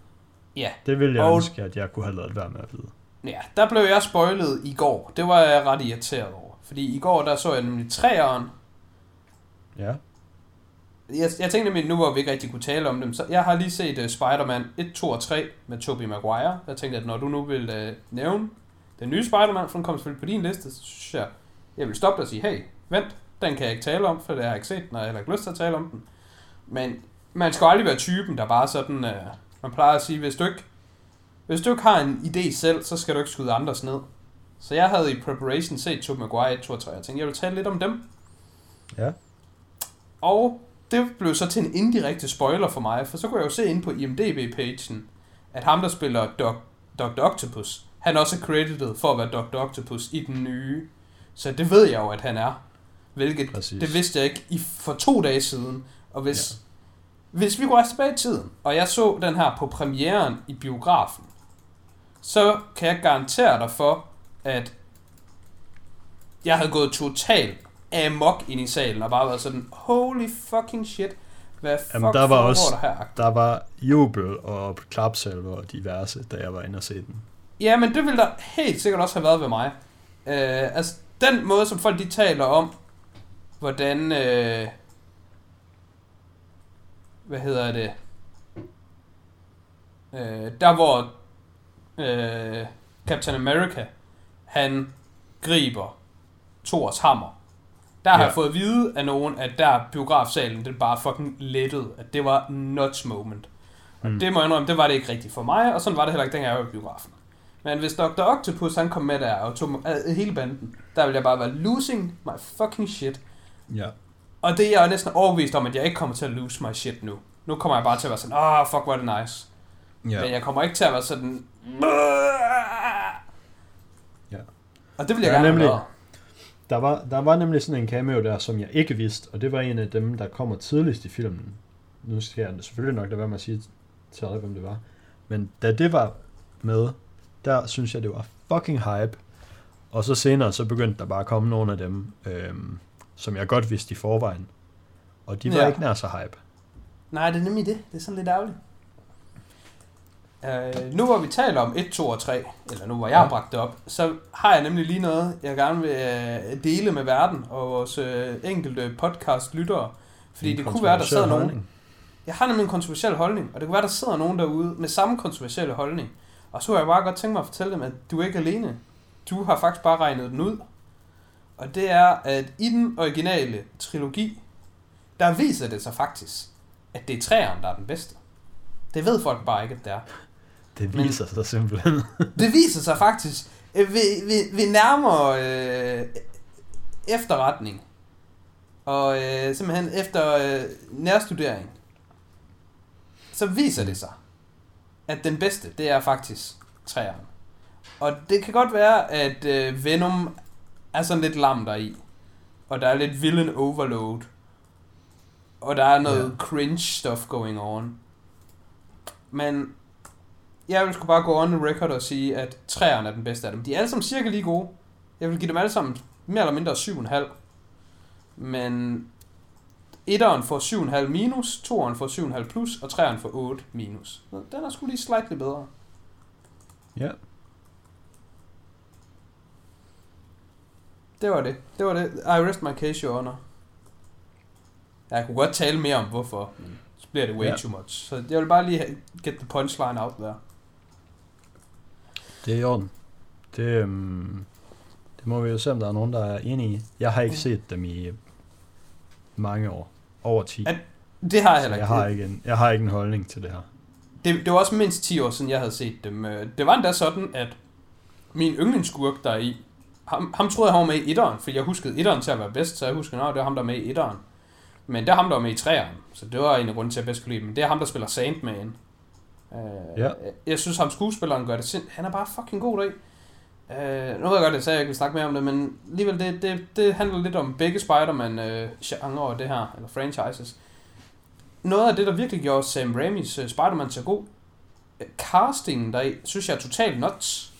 Ja, Det ville jeg Og- ønske, at jeg kunne have lavet være med at vide. Ja, der blev jeg spoilet i går. Det var jeg ret irriteret over. Fordi i går, der så jeg nemlig træeren. Ja. Jeg, jeg tænkte nemlig, nu hvor vi ikke rigtig kunne tale om dem, så jeg har lige set uh, Spider-Man 1, 2 og 3 med Tobey Maguire. Jeg tænkte, at når du nu vil uh, nævne den nye Spider-Man, for den kommer selvfølgelig på din liste, så synes jeg, jeg vil stoppe dig og sige, hey, vent, den kan jeg ikke tale om, for det har jeg ikke set og jeg har ikke lyst til at tale om den. Men man skal aldrig være typen, der bare sådan, uh, man plejer at sige, hvis du ikke hvis du ikke har en idé selv, så skal du ikke skyde andres ned. Så jeg havde i preparation set Tobey Maguire 1, 2 og 3. Jeg tænkte, jeg vil tale lidt om dem. Ja. Og det blev så til en indirekte spoiler for mig, for så kunne jeg jo se ind på IMDb-pagen, at ham, der spiller Doc, Dr. Octopus, han også er credited for at være Dr. Octopus i den nye. Så det ved jeg jo, at han er. Hvilket, Præcis. det vidste jeg ikke i, for to dage siden. Og hvis, ja. hvis vi går tilbage i tiden, og jeg så den her på premieren i biografen, så kan jeg garantere dig for, at jeg havde gået totalt amok ind i salen, og bare været sådan, holy fucking shit, hvad fuck Jamen, der var også- der her? Der var jubel og klapsalver og diverse, da jeg var inde og se den. Ja, men det ville der helt sikkert også have været ved mig. Øh, altså, den måde, som folk de taler om, hvordan... Øh, hvad hedder det? Øh, der hvor øh, Captain America, han griber Thors hammer. Der har Ja. jeg fået at vide af nogen, at der biografsalen, det bare fucking lettet. At det var nuts moment. Og Mm. det må jeg indrømme, det var det ikke rigtigt for mig, og sådan var det heller ikke, dengang jeg var i biografen. Men hvis Dr. Octopus han kom med der og tog øh, hele banden, der ville jeg bare være losing my fucking shit. Ja. Og det er jeg næsten overbevist om, at jeg ikke kommer til at lose my shit nu. Nu kommer jeg bare til at være sådan, ah, oh, fuck, hvor er det nice. Ja. Men jeg kommer ikke til at være sådan... Ja. Og det vil jeg Der er gerne nemlig- været. Der var, der var nemlig sådan en cameo der, som jeg ikke vidste, og det var en af dem, der kommer tidligst i filmen. Nu skal jeg selvfølgelig nok lade være med at sige til alle, hvem det var. Men da det var med, der synes jeg, det var fucking hype. Og så senere, så begyndte der bare at komme nogle af dem, øhm, som jeg godt vidste i forvejen. Og de var Ja. ja. ikke nær så hype. Nej, det er nemlig det. Det er sådan lidt ærgerligt. Uh, nu hvor vi taler om 1, 2 og 3, eller nu hvor jeg har bragt det op, så har jeg nemlig lige noget, jeg gerne vil uh, dele med verden og vores uh, enkelte podcast-lyttere. Fordi En det kunne være, der sidder nogen... Jeg har nemlig en kontroversiel holdning, og det kunne være, der sidder nogen derude med samme kontroversielle holdning. Og så kunne jeg bare godt tænke mig at fortælle dem, at du er ikke alene. Du har faktisk bare regnet den ud. Og det er, at i den originale trilogi, der viser det sig faktisk, at det er træeren, der er den bedste. Det ved folk bare ikke, at det er. Det Men- viser sig simpelthen. Det viser sig faktisk øh, ved, ved, ved nærmere øh, efterretning. Og øh, simpelthen efter øh, nærstudering, så viser det sig, at den bedste, det er faktisk træerne. Og det kan godt være, at øh, Venom er sådan lidt lam deri. Og der er lidt villain overload. Og der er noget Ja. cringe stuff going on. Men jeg vil sgu bare gå on the record og sige, at træerne er den bedste af dem. De er alle sammen cirka lige gode. Jeg vil give dem alle sammen mere eller mindre 7,5. Men Etteren får 7,5 minus, toeren får 7,5 plus, og treeren får 8 minus. Så den er sgu lige slightly bedre. Ja. Det var det. Det var det. I rest my case, your honor. Jeg kunne godt tale mere om hvorfor, men så bliver det way Ja. too much. Så jeg vil bare lige get the punchline out there. Det er i orden. Det, øhm, det må vi jo se, om der er nogen, der er enige i. Jeg har ikke set dem i mange år. Over 10. At- Det har jeg heller ikke. jeg har ikke en, jeg har ikke en holdning til det her. Det, det var også mindst 10 år siden, jeg havde set dem. Øh, Det var endda sådan, at min yndlingsskurk der er i, ham, ham troede jeg, han var med i etteren, for jeg huskede etteren til at være bedst, så jeg huskede, at det var ham, der er med i etteren. Men det er ham, der var med i treeren, så det var en af grunden til, at jeg bedst kunne lide dem. Det er ham, der spiller Sandman. Øh, Ja. jeg, synes, ham skuespilleren gør det sind... Han er bare fucking god i. Øh, nu ved jeg godt, at jeg sagde, at jeg ikke vil snakke mere om det, men alligevel, det, det, det handler lidt om begge Spider-Man-genre og det her, eller franchises. Noget af det, der virkelig gjorde Sam Raimis uh, Spider-Man så god, øh, castingen der synes jeg er totalt nuts.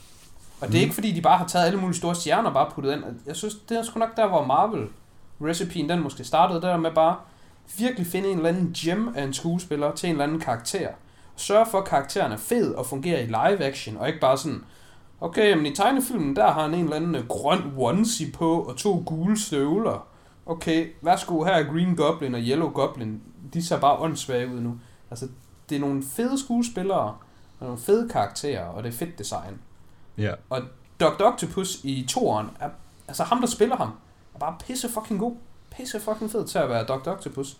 Og det er Mm. ikke fordi, de bare har taget alle mulige store stjerner og bare puttet ind. Jeg synes, det er sgu nok der, hvor Marvel recipeen den måske startede, der med bare virkelig finde en eller anden gem af en skuespiller til en eller anden karakter. Sørge for, at karakteren er fed og fungerer i live action, og ikke bare sådan, okay, men i tegnefilmen, der har han en eller anden øh, grøn onesie på, og to gule støvler. Okay, værsgo, her er Green Goblin og Yellow Goblin. De ser bare åndssvage ud nu. Altså, det er nogle fede skuespillere, og nogle fede karakterer, og det er fedt design. Ja. Dr. Octopus i toeren, er, altså ham, der spiller ham, er bare pisse fucking god. Pisse fucking fed til at være Dr. Octopus.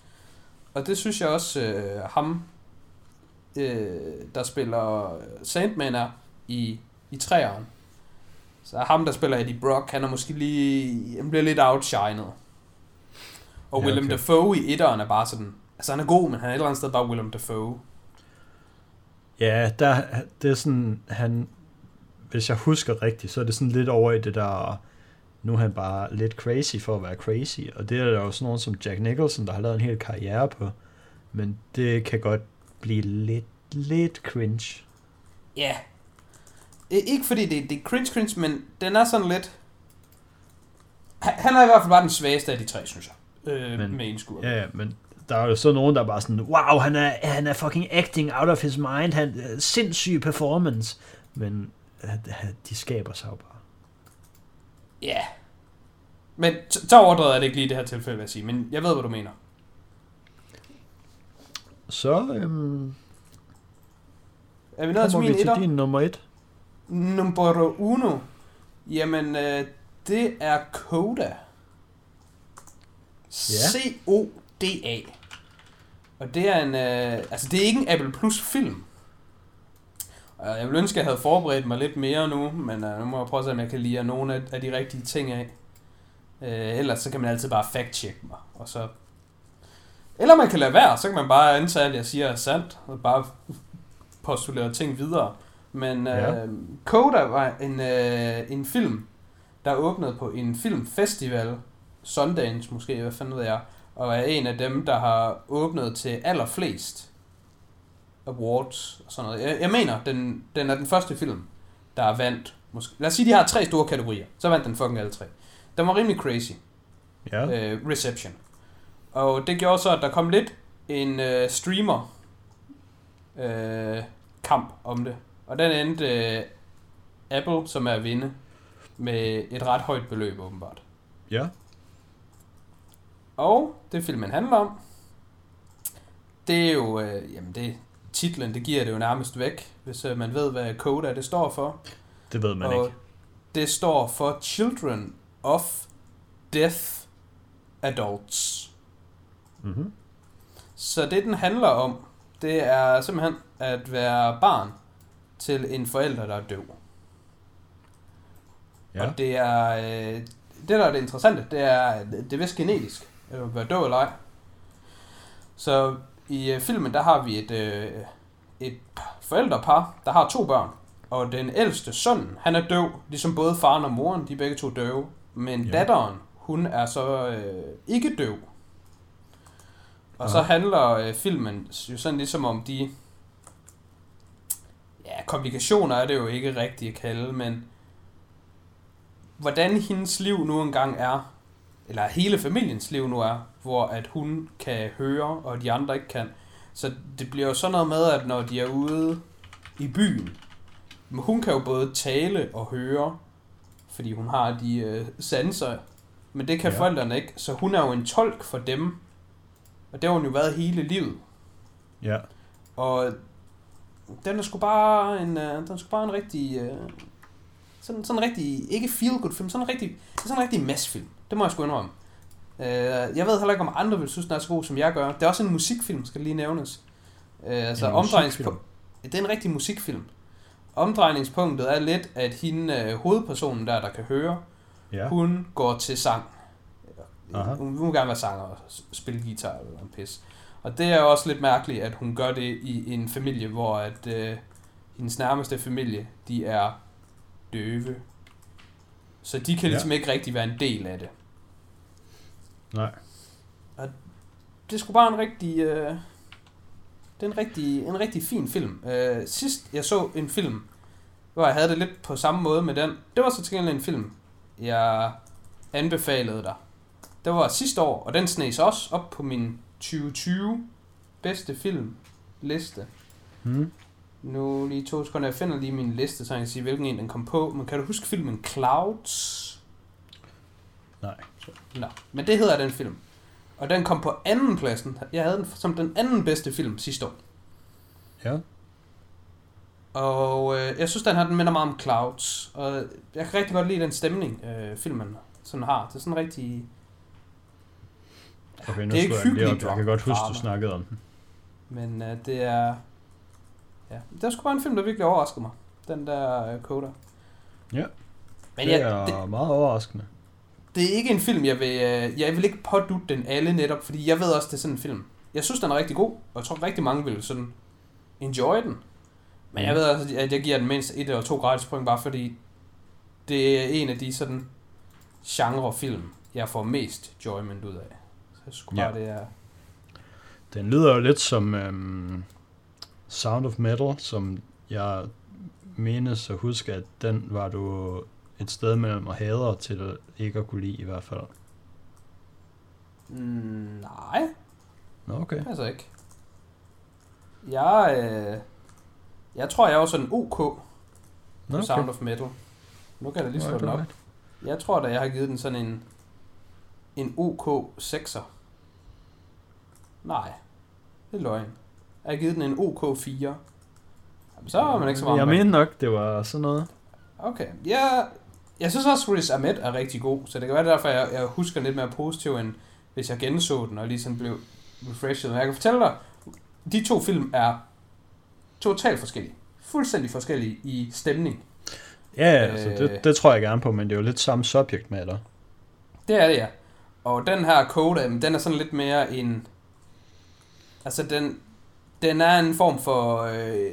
Og det synes jeg også, øh, ham, øh, der spiller Sandman er i, i træeren. Så ham, der spiller Eddie Brock, han er måske lige, han bliver lidt outshined. Og Ja, Willem okay. Dafoe i etteren er bare sådan, altså han er god, men han er et eller andet sted bare Willem Dafoe. Ja, der, det er sådan, han, hvis jeg husker rigtigt, så er det sådan lidt over i det der, nu er han bare lidt crazy for at være crazy, og det er der jo sådan nogen som Jack Nicholson, der har lavet en hel karriere på, men det kan godt blive lidt, lidt cringe. Ja. Yeah. Ikke fordi det, det er cringe cringe, men den er sådan lidt... Han er i hvert fald bare den svageste af de tre, synes jeg. Øh, Men- med en skur. Ja, ja, men der er jo så nogen, der er bare sådan, wow, han er, han er fucking acting out of his mind, han er sindssyg performance, men øh, de skaber sig jo bare. Ja. Men så så overdrevet er det ikke lige i det her tilfælde, vil jeg sige. Men jeg ved, hvad du mener. Så øhm, Er vi nået til min vi til etter? din nummer et. Numero uno. Jamen, øh, det er Coda. C-O-D-A. Og det er en... Øh, altså, det er ikke en Apple Plus film. Og jeg ville ønske, at jeg havde forberedt mig lidt mere nu, men øh, nu må jeg prøve at se, om jeg kan lide nogle af, af de rigtige ting af. Øh, ellers så kan man altid bare fact-check mig, og så... Eller man kan lade være, så kan man bare antage, at jeg siger er sandt, og bare postulere ting videre. Men øh, Ja. Coda var en, øh, en film, der åbnede på en filmfestival, Sundance måske, hvad fanden ved jeg, og er en af dem, der har åbnet til allerflest awards og sådan noget. Jeg, jeg mener, den, den er den første film, der er vandt. Måske, lad os sige, de har tre store kategorier. Så vandt den fucking alle tre. Den var rimelig crazy Ja. øh, reception. Og det gjorde så, at der kom lidt en øh, streamer øh, kamp om det. Og den endte øh, Apple, som er at vinde, med et ret højt beløb åbenbart. Ja. Og det filmen handler om, det er jo, øh, jamen det, titlen, det giver det jo nærmest væk, hvis øh, man ved, hvad CODA det står for. Det ved man og ikke. det står for Children of Deaf Adults. Mm-hmm. Så det, den handler om, det er simpelthen at være barn til en forælder, der er døv. Ja. Og det er... Øh, det, der er det interessante, det er, det er vist genetisk, at være døv eller ej. Så i øh, filmen, der har vi et, øh, et forældrepar, der har to børn. Og den ældste søn, han er døv, ligesom både faren og moren, de er begge to døve. Men ja. datteren, hun er så øh, ikke døv. Og så handler øh, filmen jo sådan ligesom om de... Ja, komplikationer er det jo ikke rigtigt at kalde, men hvordan hendes liv nu engang er eller hele familiens liv nu er, hvor at hun kan høre, og de andre ikke kan. Så det bliver jo sådan noget med, at når de er ude i byen, men hun kan jo både tale og høre, fordi hun har de øh, sanser, men det kan. Ja. forældrene ikke, så hun er jo en tolk for dem, og det har hun jo været hele livet. Ja. Og den er sgu bare en, øh, den er sgu bare en rigtig, øh, sådan, sådan en rigtig, ikke feel good film, sådan en rigtig, det er sådan en rigtig massfilm. Det må jeg sgu indrømme. Øh, jeg ved heller ikke, om andre vil synes, den er så god, som jeg gør. Det er også en musikfilm, skal lige nævnes. Øh, altså omdrejningspunkt. Det er en rigtig musikfilm. Omdrejningspunktet er lidt, at hende, øh, hovedpersonen der, der kan høre, Ja. hun går til sang. Aha. Hun vil gerne være sanger og spille guitar eller en pis. Og det er jo også lidt mærkeligt, at hun gør det i en familie, hvor at øh, hendes nærmeste familie, de er døve. Så de kan Ja. ligesom ikke rigtig være en del af det. Nej. Det er sgu bare en rigtig... Øh, det er en rigtig, en rigtig fin film. Øh, sidst jeg så en film, hvor jeg havde det lidt på samme måde med den, det var så til en film, jeg anbefalede dig. Det var sidste år, og den snes også op på min 2020 bedste film liste. Hmm. Nu lige to sekunder, jeg finder lige min liste, så jeg kan sige, hvilken en den kom på. Men kan du huske filmen Clouds? Nej. Nå, men det hedder den film. Og den kom på anden pladsen. Jeg havde den som den anden bedste film sidste år. Ja. Og øh, jeg synes, den her den minder meget om Clouds. Og jeg kan rigtig godt lide den stemning, øh, filmen sådan har. Det er sådan rigtig... Okay, nu Det er ikke hyggeligt op. Jeg kan godt huske, du snakkede om den. Men øh, det er... Ja, det er sgu bare en film, der virkelig overraskede mig. Den der øh, Coda. Ja. Men det jeg, er det, meget overraskende. det er ikke en film, jeg vil... Øh, jeg vil ikke pådutte den alle netop, fordi jeg ved også, det er sådan en film. Jeg synes, den er rigtig god, og jeg tror rigtig mange vil sådan enjoy den. Men jeg ved også, at jeg giver den mindst et eller to gratis point, bare fordi det er en af de sådan genrefilm, jeg får mest enjoyment ud af. Jeg skulle Ja. bare, det er... Den lyder jo lidt som øhm, Sound of Metal, som jeg menes at huske, at den var du et sted mellem at hader til ikke at kunne lide i hvert fald. Mm, nej, Nå, okay. passer ikke. Jeg, øh, jeg tror, jeg var sådan OK på Nå, okay. Sound of Metal. Nu kan jeg da lige slå den op. Jeg tror da, jeg har givet den sådan en, en OK 6'er. Nej, det er løgn. Jeg har givet den en OK 4. Jamen, så er man ikke så meget Jeg mener nok, det var sådan noget. Okay, ja, jeg synes også, Riz Ahmed er rigtig god, så det kan være derfor, jeg, jeg husker lidt mere positiv, end hvis jeg genså den og ligesom blev refreshed. Men jeg kan fortælle dig, de to film er totalt forskellige. Fuldstændig forskellige i stemning. Ja, ja, altså, Øh. det, det tror jeg gerne på, men det er jo lidt samme subject matter. Det er det, ja. Og den her Coda, den er sådan lidt mere en... Altså, den, den er en form for... Øh,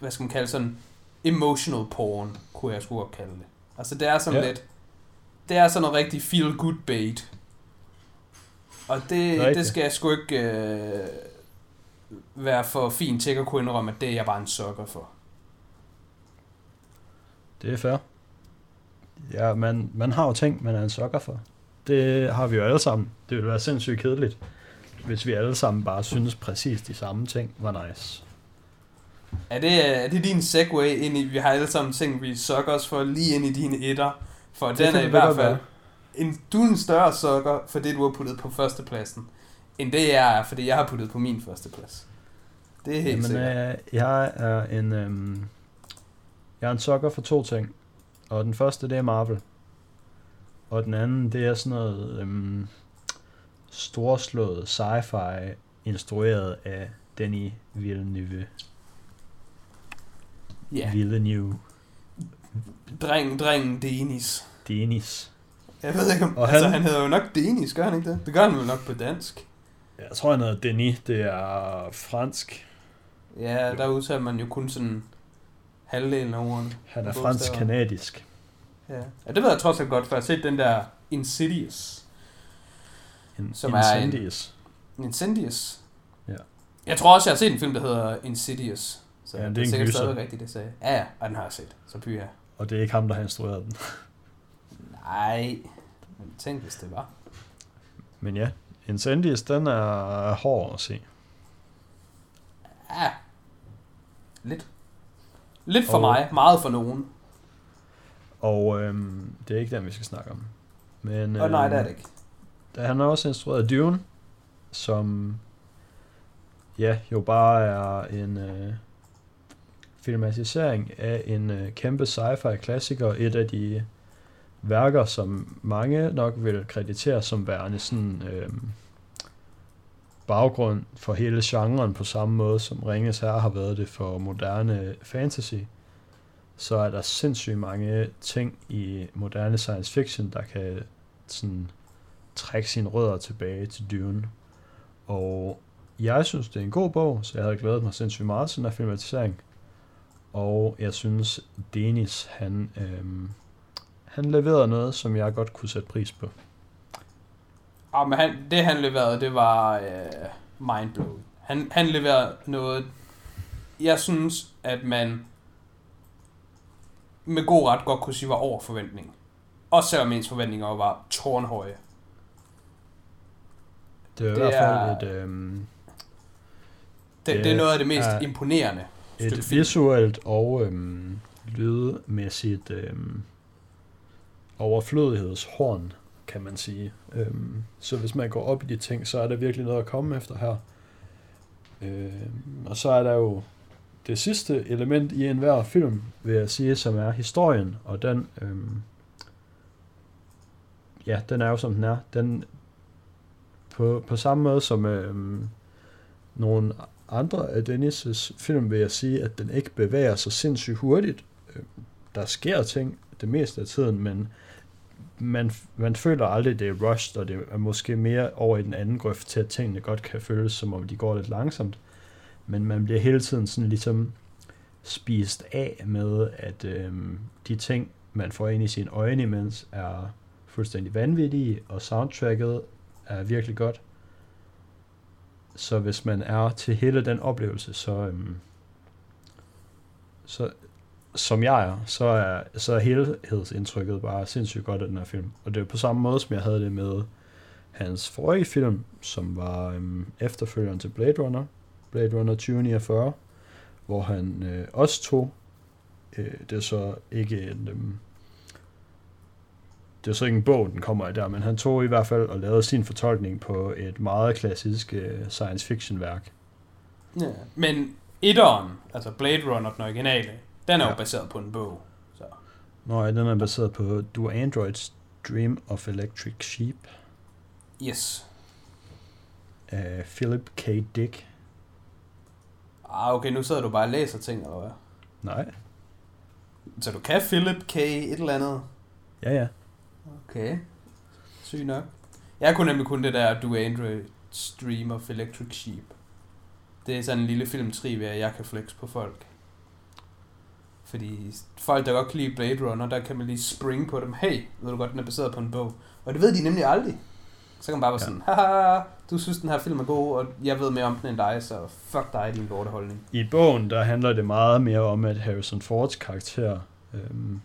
hvad skal man kalde sådan... Emotional porn, kunne jeg sgu godt kalde det. Altså, det er sådan Ja. lidt... Det er sådan noget rigtig feel-good bait. Og det, det Rigtigt. skal jeg sgu ikke øh, være for fint til at kunne indrømme, at det er jeg bare en sukker for. Det er fair. Ja, man, man har jo ting, man er en sokker for. Det har vi jo alle sammen. Det ville være sindssygt kedeligt, hvis vi alle sammen bare synes præcis de samme ting var nice. Er det, er det din segue ind i, vi har alle sammen ting, vi sukker os for lige ind i dine etter? For Det den er i hvert fald... En, du er en større sukker for det, du har puttet på førstepladsen, end det jeg er, fordi jeg har puttet på min førsteplads. Det er helt Jamen, sikkert. øh, jeg er en øhm, jeg er en sokker for to ting. Og den første, det er Marvel. Og den anden, det er sådan noget øhm, storslået sci-fi, instrueret af Denis Villeneuve. Ja, Villeneuve. dreng, drengen Denis. Denis. Jeg ved ikke om... Og altså, han- han hedder jo nok Denis, gør han ikke det? Det gør han vel nok på dansk. Jeg tror, han hedder Denis. Det er fransk. Ja, der udtaler man jo kun sådan halvdelen af ordene. Han er fransk-kanadisk. Ja. ja, det ved jeg trods alt godt, for jeg har set den der Insidious. En, Som er en-. Insidious? Ja. Jeg tror også, jeg har set en film, der hedder Insidious. Så Ja, det er det er sikkert stadig rigtigt, det sagde. Ja, ja, og den har jeg set. Så pyha. Og det er ikke ham, der har instrueret den. Nej, men tænk hvis det var. Men ja, Incendies, den er hård at se. Ja. Lidt. Lidt for Og- mig, meget for nogen. Og øhm, det er ikke den, vi skal snakke om. Men, Og nej, øhm, det er det ikke. Der, han har også instrueret Dune, som ja, jo bare er en øh, filmatisering af en øh, kæmpe sci-fi klassiker, et af de værker, som mange nok vil kreditere som værende sådan øh, baggrund for hele genren på samme måde, som Ringes Herre har været det for moderne fantasy, så er der sindssygt mange ting i moderne science fiction, der kan sådan trække sine rødder tilbage til Dune. Og jeg synes, det er en god bog, så jeg havde glædet mig sindssygt meget til den her filmatisering. Og jeg synes, Denis, han, øhm, han leverede noget, som jeg godt kunne sætte pris på. Ja, men han, det han leverede, det var øh, mindblowing. Han, han leverede noget... Jeg synes, at man med god ret godt kunne sige var over forventning. Også selvom ens forventninger var tårnhøje. Det er i Det hvert fald er- et, øhm, Det, Det det er noget af det mest er imponerende stykke et film. visuelt og øhm, lydmæssigt øhm, overflødighedshorn, kan man sige. Øhm, så hvis man går op i de ting, så er der virkelig noget at komme efter her. Øhm, og så er der jo det sidste element i enhver film, vil jeg sige, som er historien, og den, øhm, ja, den er jo som den er. Den, på, på samme måde som øhm, nogle andre af Dennis' film, vil jeg sige, at den ikke bevæger sig sindssygt hurtigt. Øhm, Der sker ting det meste af tiden, men man, man føler aldrig, det er rushed, og det er måske mere over i den anden grøft til, at tingene godt kan føles, som om de går lidt langsomt. Men man bliver hele tiden sådan ligesom spist af med, at øh, de ting, man får ind i sine øjne imens, er fuldstændig vanvittige, og soundtracket er virkelig godt. Så hvis man er til hele den oplevelse, så, øhm, så som jeg er, så er, så er helhedsindtrykket bare sindssygt godt af den her film. Og det er på samme måde, som jeg havde det med hans forrige film, som var øhm, efterfølgeren til Blade Runner, Blade Runner 2049, hvor han øh, også tog, øh, det er så ikke en, øhm, det er så ikke en bog, den kommer af der, men han tog i hvert fald og lavede sin fortolkning på et meget klassisk øh, science fiction værk. Ja. Men etteren, altså Blade Runner, den originale, den er. Ja. jo baseret på en bog. Så. Nå, ja, den er baseret på Do Androids Dream of Electric Sheep Yes. af Philip K. Dick. Ah, okay, nu sidder du bare og læser ting, eller hvad? Nej, Så du kan Philip K. et eller andet? ja ja. Okay. Syg nok. Jeg kunne nemlig kun det der Do Android Stream of Electric Sheep. Det er sådan en lille filmtrivia, jeg kan flex på folk. Fordi folk, der godt kan lide Blade Runner, der kan man lige springe på dem. Hey, ved du godt, den er baseret på en bog. Og det ved de nemlig aldrig. Så kan man bare være Ja. sådan, haha, du synes, den her film er god, og jeg ved mere om den end dig, så fuck dig, din lorteholdning. I bogen, der handler det meget mere om, at Harrison Fords karakter, øhm,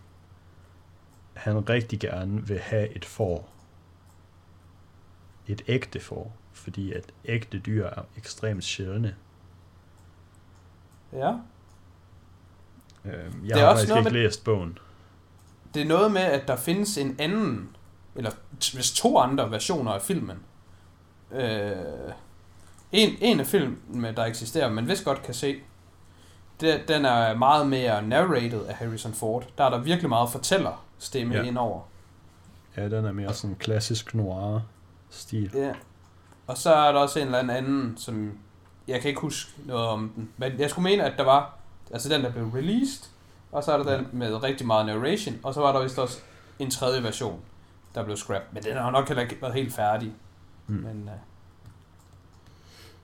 han rigtig gerne vil have et får. Et ægte får. Fordi at ægte dyr er ekstremt sjældne. Ja. Øhm, Det jeg er har også faktisk noget ikke med- læst bogen. Det er noget med, at der findes en anden, eller hvis to andre versioner af filmen. Øh, en, en af filmene, der eksisterer, man vist godt kan se, det, den er meget mere narrated af Harrison Ford. Der er der virkelig meget fortællerstemme Ja. ja. indover. Ja, den er mere sådan klassisk noir-stil. Ja. Og så er der også en eller anden anden, som jeg kan ikke huske noget om den. Men jeg skulle mene, at der var, altså den, der blev released, og så er der den med rigtig meget narration, og så var der vist også en tredje version, der blev scrapped. Men den har nok heller ikke været helt færdig. Mm. Men uh,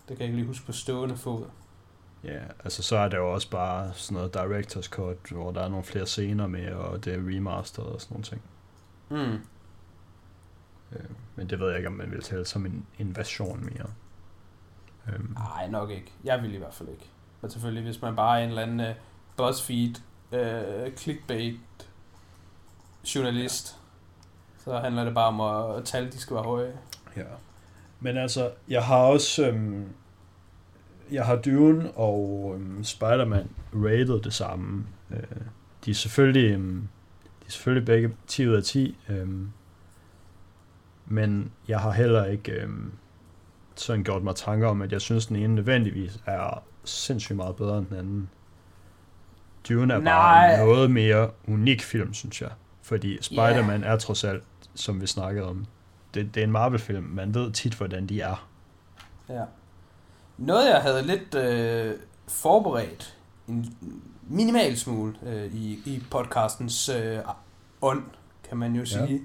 det kan jeg ikke lige huske på stående fod. Ja, altså så er der jo også bare sådan noget director's cut, hvor der er nogle flere scener med, og det er remastered og sådan nogle ting. Mm. Øh, men det ved jeg ikke, om man vil tælle som en, en version mere. Øhm, Nej, nok ikke. Jeg vil i hvert fald ikke. Men selvfølgelig, hvis man bare er en eller anden uh, BuzzFeed uh, clickbait journalist, så handler det bare om at, at tal, de skal være høje. ja. Men altså, jeg har også... Øhm, jeg har Dune og øhm, Spider-Man rated det samme. Øh, de er selvfølgelig... Øhm, de er selvfølgelig begge 10 ud af 10. Øhm, men jeg har heller ikke øhm, sådan gjort mig tanker om, at jeg synes, den ene nødvendigvis er sindssygt meget bedre end den anden. Dune er Nej. bare noget mere unik film, synes jeg. Fordi Spider-Man er trods alt, som vi snakkede om, det, det er en Marvel-film. Man ved tit, hvordan de er. Ja. Noget, jeg havde lidt øh, forberedt, en minimal smule øh, i, i podcastens øh, ånd, kan man jo Ja. sige,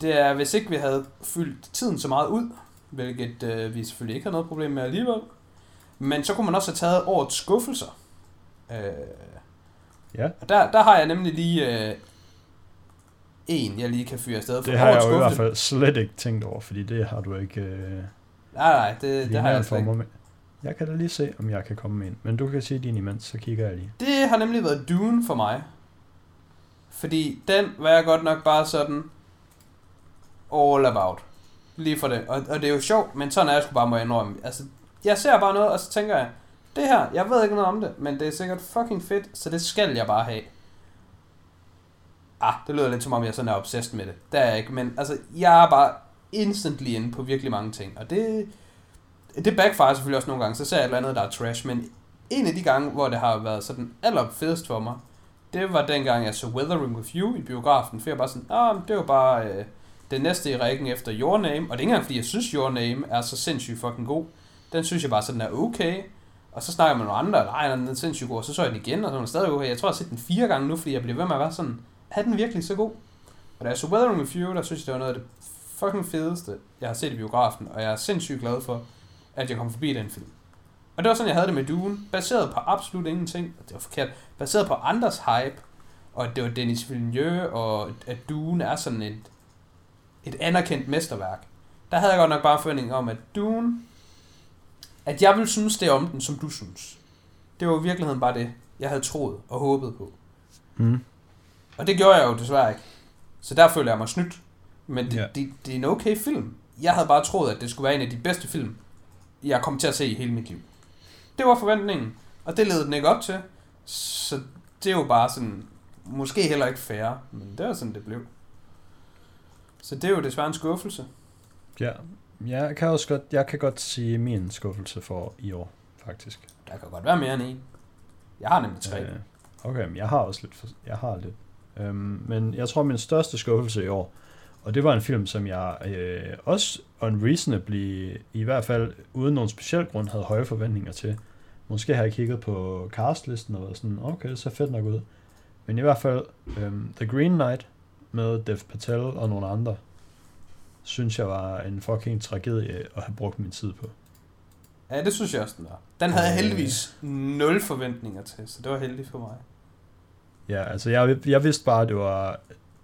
det er, hvis ikke vi havde fyldt tiden så meget ud, hvilket øh, vi selvfølgelig ikke har noget problem med alligevel, men så kunne man også have taget årets skuffelser. Øh, Ja, og der, der har jeg nemlig lige øh, en, jeg lige kan fyre afsted. For det har jeg jo i hvert fald slet ikke tænkt over, fordi det har du ikke øh, Nej, nej, det, det har jeg for ikke. Jeg kan da lige se, om jeg kan komme en. Men du kan sige din imens, så kigger jeg lige. Det har nemlig været Dune for mig. Fordi den var jeg godt nok bare sådan all about. Lige for det. Og, og det er jo sjovt, men sådan er jeg sgu bare må indrømme. Altså, jeg ser bare noget, og så tænker jeg, det her, jeg ved ikke noget om det, men det er sikkert fucking fedt, så det skal jeg bare have. Ah, det lyder lidt som om, jeg sådan er obsessed med det. Det er jeg ikke, men altså, jeg er bare instantly inde på virkelig mange ting. Og det, det backfire selvfølgelig også nogle gange, så ser jeg et eller andet, der er trash, men en af de gange, hvor det har været sådan allerfedest for mig, det var dengang, jeg så Weathering With You i biografen, for jeg bare sådan, ah, det var bare øh, det næste i rækken efter Your Name, og det er ikke engang, fordi jeg synes, Your Name er så sindssygt fucking god. Den synes jeg bare sådan er okay. Og så snakker man med nogle andre, nej, den er sindssygt god, og så så jeg den igen, og så var den stadig okay. Jeg tror, jeg har set den fire gange nu, fordi jeg blev ved med at være sådan, er den virkelig så god? Og da jeg så Weathering With You, der synes jeg, det var noget af det fucking fedeste, jeg har set i biografen, og jeg er sindssygt glad for, at jeg kom forbi den film. Og det var sådan, jeg havde det med Dune, baseret på absolut ingenting, og det var forkert, baseret på andres hype, og at det var Denis Villeneuve, og at Dune er sådan et, et anerkendt mesterværk. Der havde jeg godt nok bare forventning om, at Dune, at jeg ville synes det om den, som du synes. Det var i virkeligheden bare det, jeg havde troet og håbet på. Mm. Og det gjorde jeg jo desværre ikke. Så der føler jeg mig snydt. Men det, Ja. det, det er en okay film. Jeg havde bare troet, at det skulle være en af de bedste film, jeg kom til at se i hele mit liv. Det var forventningen, og det led den ikke op til. Så det er jo bare sådan, måske heller ikke fair, men det var sådan, det blev. Så det er jo desværre en skuffelse. Ja, jeg kan også godt, jeg kan godt sige min skuffelse for i år, faktisk. Der kan godt være mere end en. Jeg har nemlig tre. Øh, okay, men jeg har også lidt, for, jeg har lidt. Øhm, men jeg tror, min største skuffelse i år, og det var en film, som jeg øh, også unreasonably, i hvert fald uden nogen speciel grund, havde høje forventninger til. Måske har jeg kigget på castlisten og været sådan, okay, så fedt nok ud. Men i hvert fald, øhm, The Green Knight med Dev Patel og nogle andre, synes jeg var en fucking tragedie at have brugt min tid på. Ja, det synes jeg også, den var. Den havde jeg Øh. heldigvis nul forventninger til, så det var heldigt for mig. Ja, altså jeg, jeg vidste bare, at det var,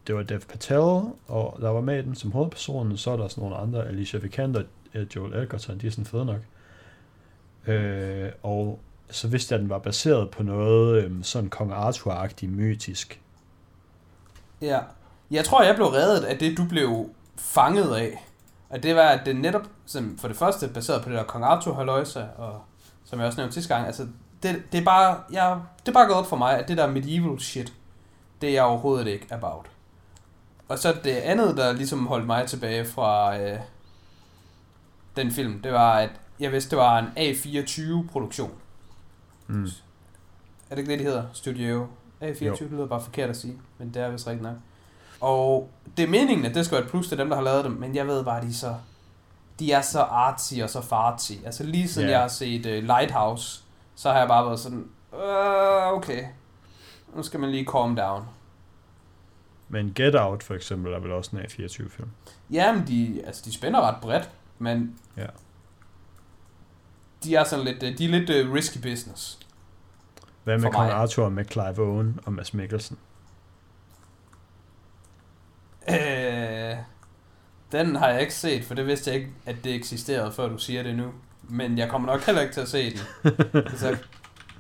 det var Dev Patel, og der var med den som hovedpersonen, så er der sådan nogle andre, Alicia Vikander, øh, Joel Edgerton, de er sådan fede nok. Øh, og så vidste jeg, at den var baseret på noget øh, sådan Kong Arthur-agtigt mytisk. Ja. Jeg tror, jeg blev reddet af det, du blev fanget af. Og det var, at det netop, som for det første, baseret på det der Kong Arthur halløjsa, og som jeg også nævnte sidste gang, altså, det, det, er bare, jeg, det er bare gået op for mig, at det der medieval shit, det er jeg overhovedet ikke about. Og så det andet, der ligesom holdt mig tilbage fra øh, den film, det var, at jeg vidste, det var en A24-produktion. Mm. Er det ikke det, de hedder? Studio A24, Jo. det lyder bare forkert at sige, men det er vist rigtigt nok. Og det er meningen, at det skal være et plus til dem, der har lavet dem, men jeg ved bare, de er så, de er så artsy og så fartsy. Altså lige siden yeah. jeg har set uh, Lighthouse, så har jeg bare været sådan, øh, okay, nu skal man lige calm down. Men Get Out for eksempel er vel også en A24-film. Jamen, de, altså, de spænder ret bredt, men Ja. de er sådan lidt, øh, de er lidt uh, risky business. Hvad med Kong. Arthur med Clive Owen og Mads Mikkelsen? Øh, den har jeg ikke set, for det vidste jeg ikke, at det eksisterede, før du siger det nu. Men jeg kommer nok heller ikke til at se den. så,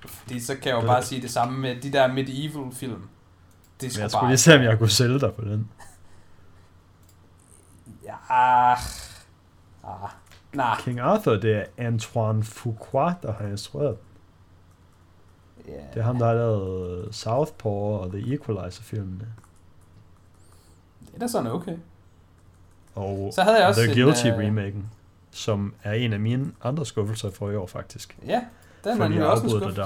fordi så kan jeg jo bare sige det samme med de der medieval film. Det er sgu jeg bare... skulle lige se, om jeg kunne sælge dig på den. Ja, ah, Nej. King Arthur, det er Antoine Fuqua, der har instrueret. Ja. Det er ham, der har lavet Southpaw og The Equalizer-filmene. Det er da sådan okay. Og Så havde jeg også The en, Guilty øh, som er en af mine andre skuffelser for i år, faktisk. Ja, den er nemlig at også en skuffelse.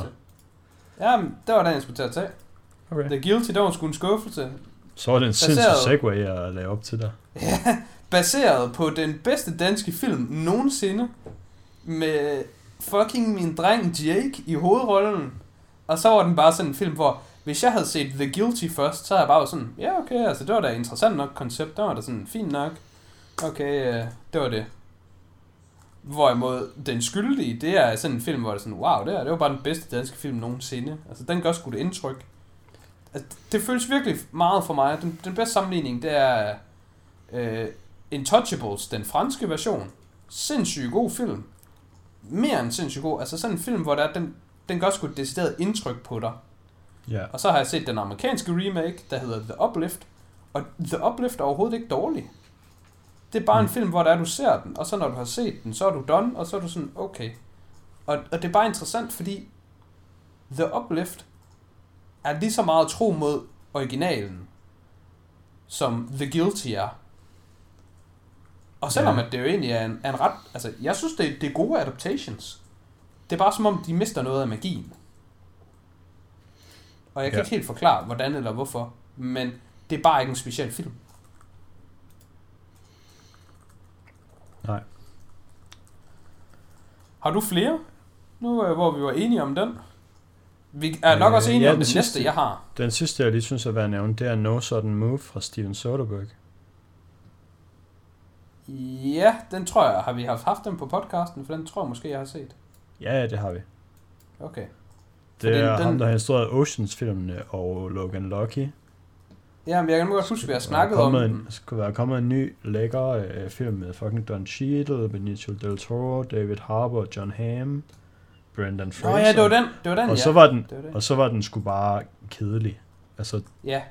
Ja, men det var den, jeg skulle til at tage. Okay. The Guilty, det var sgu en skuffelse. Så var det en Baseret- sindssyg segway at lave op til dig. Ja, baseret på den bedste danske film nogensinde. Med fucking min dreng Jake i hovedrollen. Og så var den bare sådan en film, hvor hvis jeg havde set The Guilty først, så havde jeg bare sådan, ja okay, altså det var da interessant nok koncept, det var da sådan fint nok. Okay, øh, det var det. Hvorimod Den Skyldige, det er sådan en film, hvor det er sådan, wow, det, er, det var bare den bedste danske film nogensinde. Altså den gør sgu det indtryk. Altså, det føles virkelig meget for mig. Den, den bedste sammenligning, det er øh, Intouchables, den franske version. Sindssygt god film. Mere end sindssygt god. Altså sådan en film, hvor der er, den, den gør sgu et decideret indtryk på dig. Ja. Og så har jeg set den amerikanske remake, der hedder The Uplift. Og The Uplift er overhovedet ikke dårlig. Det er bare mm. en film, hvor der er, du ser den, og så når du har set den, så er du done, og så er du sådan, okay. Og, og det er bare interessant, fordi The Uplift er lige så meget tro mod originalen, som The Guilty er. Og selvom Ja. at det jo egentlig er en, er en ret... Altså, jeg synes, det, det er gode adaptations. Det er bare som om, de mister noget af magien. Og jeg kan Ja. ikke helt forklare, hvordan eller hvorfor. Men det er bare ikke en speciel film. Nej. Har du flere? Nu øh, hvor vi var enige om den. Vi er nok Øh, også enige ja, om den sidste. næste, jeg har. Den sidste, jeg lige synes er værd at nævne, det er No Sudden Move fra Steven Soderbergh. Ja, den tror jeg, har vi haft haft den på podcasten, for den tror jeg måske, jeg har set. Ja, ja, det har vi. Okay. Det Fordi er den- ham, der har instrueret Oceans-filmene og Logan Lucky. Ja, men jeg kan godt huske, vi har snakket om den. en, skulle være kommet en ny lækker øh, film med fucking Don Cheadle, Benicio Del Toro, David Harbour, John Hamm, Brendan Fraser. Nå ja, det var den. Det var den, og ja. så var den, Det var det. og så var den sgu bare kedelig. Altså, Ja,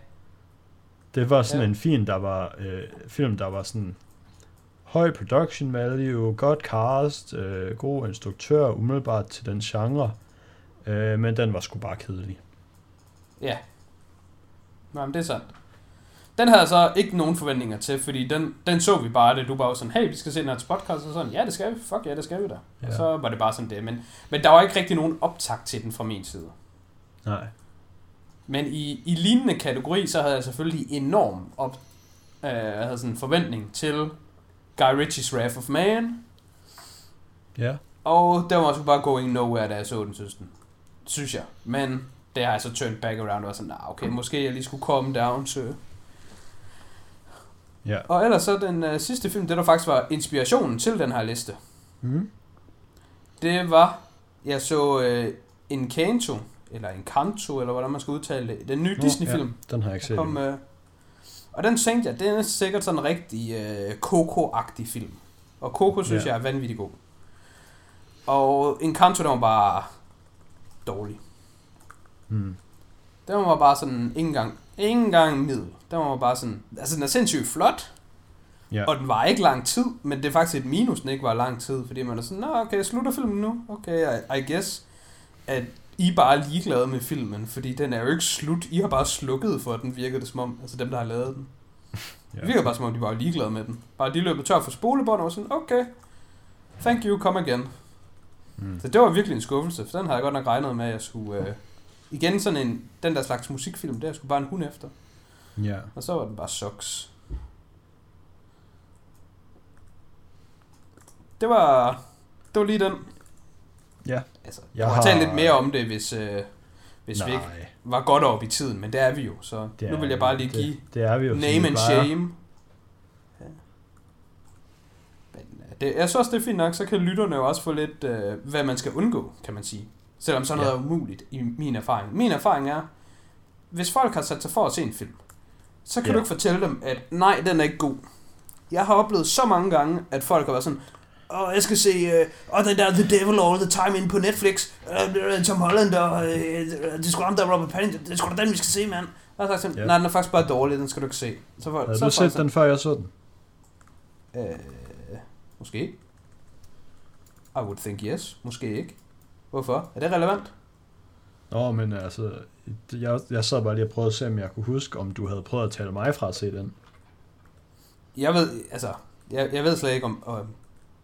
det var sådan Ja. en film, der var øh, film, der var sådan høj production value, godt cast, øh, god instruktør, umiddelbart til den genre, øh, men den var sgu bare kedelig. ja. Nå, men det er sandt. Den havde jeg så ikke nogen forventninger til, fordi den, den så vi bare, det du bare var sådan, hey, vi skal se den her til podcast, og sådan, ja, det skal vi, fuck ja, det skal vi da. Ja. Og så var det bare sådan det, men, men der var ikke rigtig nogen optakt til den fra min side. Nej. Men i, i lignende kategori, så havde jeg selvfølgelig enorm op, øh, jeg havde sådan en forventning til Guy Ritchies Wrath of Man, Ja. og den var sgu bare going nowhere, da jeg så den, synes den. Synes jeg. Men det har jeg så turned back around og var sådan, nah, okay, måske jeg lige skulle komme down til. Ja. Og ellers så den øh, sidste film, det der faktisk var inspirationen til den her liste, Mm. det var, jeg så øh, Encanto, eller Encanto, eller hvordan man skal udtale det, den nye Nå, Disney-film. Ja, den har jeg ikke set. Kom, øh, og den tænkte jeg, det er sikkert sådan en rigtig øh, Coco-agtig film. Og Coco synes Ja. jeg er vanvittig god. Og Encanto, den var bare dårlig. Mm. Den var bare sådan, ikke engang, ikke engang middel. Den var bare sådan, altså den er sindssygt flot, Ja. og den var ikke lang tid, men det er faktisk et minus, den ikke var lang tid, fordi man er sådan, nå okay, slutter filmen nu? Okay, I, I guess, at I bare er ligeglade med filmen, fordi den er jo ikke slut. I har bare slukket for den, virker det som om, altså dem, der har lavet den. Ja. Det virker bare som om, de var ligeglade med den. Bare de løb tør for spolebånd og var sådan, okay, thank you, come again. Mm. Så det var virkelig en skuffelse, for den havde jeg godt nok regnet med, at jeg skulle... Øh, igen sådan en, den der slags musikfilm, der skulle bare en hund efter. Ja. Og så var den bare sucks. Det var... Det var lige den. Ja. Altså, jeg har talt lidt mere om det, hvis, øh, hvis Nej, vi ikke var godt op i tiden, men det er vi jo, så det nu vil jeg bare lige give Det, det er vi jo. name and plejer. shame. Ja. Men øh, det, jeg synes også, det er fint nok, så kan lytterne jo også få lidt, øh, hvad man skal undgå, kan man sige. Selvom sådan noget Ja. er umuligt i min erfaring. Min erfaring er, hvis folk har sat sig for at se en film, så kan Ja. du ikke fortælle dem, at nej, den er ikke god. Jeg har oplevet så mange gange, at folk har været sådan, Åh, oh, jeg skal se, øh, oh, den der The Devil All The Time inde på Netflix, uh, Tom Holland og uh, det er sgu ham, der er Robert Pattinson, det er sgu da den, vi skal se, mand. Og så sagt, Ja. nej, den er faktisk bare dårlig, den skal du ikke se. Så, for, Havde så du set den, før jeg så den? Øh, måske. I would think yes. Måske ikke. Hvorfor? Er det relevant? Nå, men altså, jeg, jeg sad bare lige og prøvede at se, om jeg kunne huske, om du havde prøvet at tale mig fra at se den. Jeg ved, altså, jeg, jeg ved slet ikke, om, om,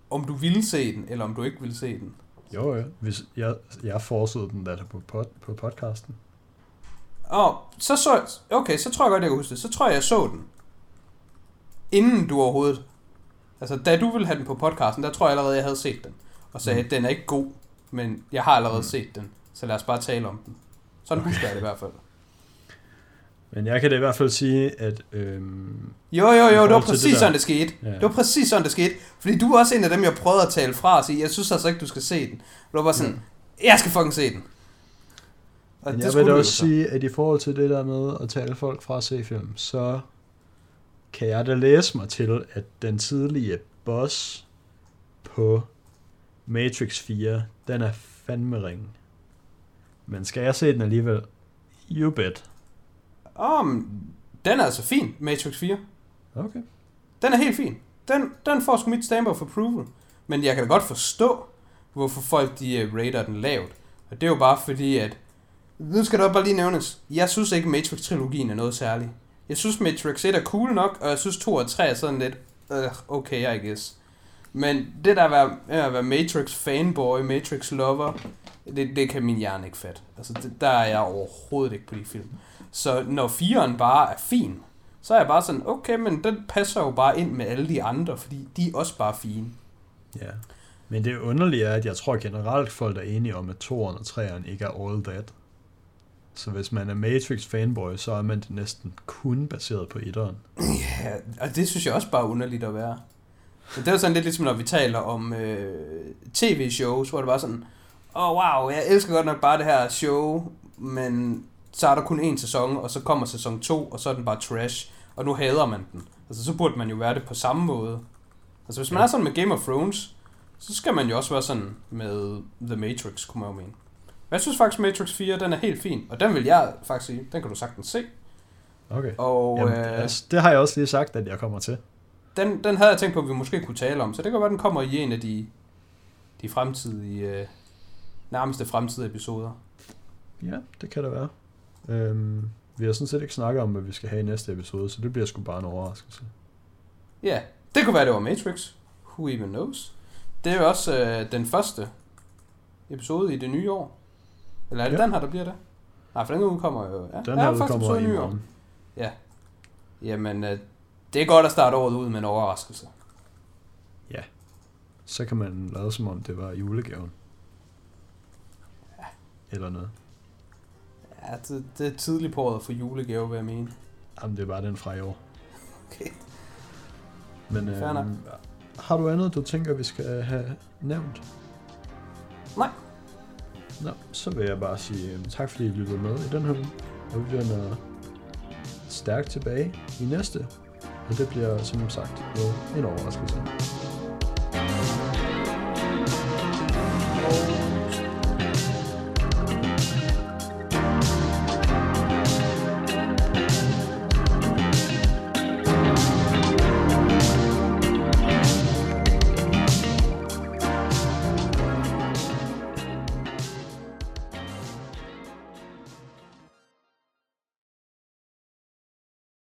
om du ville se den, eller om du ikke ville se den. Jo, jo. Hvis jeg, jeg forsede den der på, pod, på podcasten. Åh, så så, okay, så tror jeg godt, jeg kan huske det. Så tror jeg, jeg så den. Inden du overhovedet. Altså, da du ville have den på podcasten, der tror jeg allerede, jeg havde set den. Og sagde, Mm. at den er ikke god, men jeg har allerede Mm. set den. Så lad os bare tale om den. Sådan Okay. husker jeg det i hvert fald. Men jeg kan da i hvert fald sige, at øhm, Jo, jo, jo, det var præcis det der- sådan, det skete. Ja. Det var præcis sådan, det skete. Fordi du er også en af dem, jeg prøvede at tale fra og sige, jeg synes altså ikke, du skal se den. Du var bare sådan, Mm. jeg skal fucking se den. Og Men jeg vil da også så. sige, at i forhold til det der med at tale folk fra at se film, så kan jeg da læse mig til, at den tidlige boss på Matrix 4, den er fandme ringe. Men skal jeg se den alligevel? You bet. Men den er altså fin, Matrix 4. Okay. Den er helt fin. Den, den får sgu mit stamp of approval. Men jeg kan da godt forstå, hvorfor folk de uh, rater den lavt. Og det er jo bare fordi, at... Nu skal det bare lige nævnes. Jeg synes ikke, Matrix-trilogien er noget særligt. Jeg synes, Matrix 1 er cool nok, og jeg synes 2 og 3 er sådan lidt... Uh, okay, I guess. Men det der at være, at være Matrix fanboy, Matrix lover, det, det kan min hjerne ikke fatte. Altså, det, der er jeg overhovedet ikke på de film. Så når 4'eren bare er fin, så er jeg bare sådan, okay, men den passer jo bare ind med alle de andre, fordi de er også bare fine. Ja. Men det underlige er, at jeg tror generelt folk er enige om, at 2'eren og 3'eren ikke er all that. Så hvis man er Matrix fanboy, så er man det næsten kun baseret på 1'eren. Ja, og det synes jeg også bare er underligt at være. Men det er jo sådan lidt ligesom, når vi taler om øh, tv-shows, hvor det var sådan, åh oh, wow, jeg elsker godt nok bare det her show, men så er der kun én sæson, og så kommer sæson 2, og så er den bare trash, og nu hader man den. Altså, så burde man jo være det på samme måde. Altså, hvis man Ja. er sådan med Game of Thrones, så skal man jo også være sådan med The Matrix, kunne man jo mene. Men jeg synes faktisk, Matrix 4, den er helt fin, og den vil jeg faktisk sige, den kan du sagtens se. Okay. Og Jamen, øh, altså, det har jeg også lige sagt, at jeg kommer til. den, den havde jeg tænkt på, at vi måske kunne tale om, så det kan være, den kommer i en af de, de fremtidige, øh, nærmeste fremtidige episoder. Ja, det kan det være. Øhm, vi har sådan set ikke snakket om, hvad vi skal have i næste episode, så det bliver sgu bare en overraskelse. Ja, det kunne være, det var Matrix. Who even knows? Det er jo også øh, den første episode i det nye år. Eller er det Ja. ja. den her, der bliver det? Nej, for den udkommer jo... Ja, Den ja, her første udkommer i nye år. morgen. Jamen, øh, det er godt at starte året ud med en overraskelse. Så kan man lade som om, det var julegaven. Eller noget. Ja, det, det er tidligt på året for julegave, vil jeg mene. Jamen, det er bare den fra i år. Okay. Men øhm, har du andet, du tænker, vi skal have nævnt? Nej. Nå, så vil jeg bare sige øhm, tak, fordi I lyttede med i den her uge. Og vi vender stærkt tilbage i næste. Og det bliver, som sagt, en overraskelse.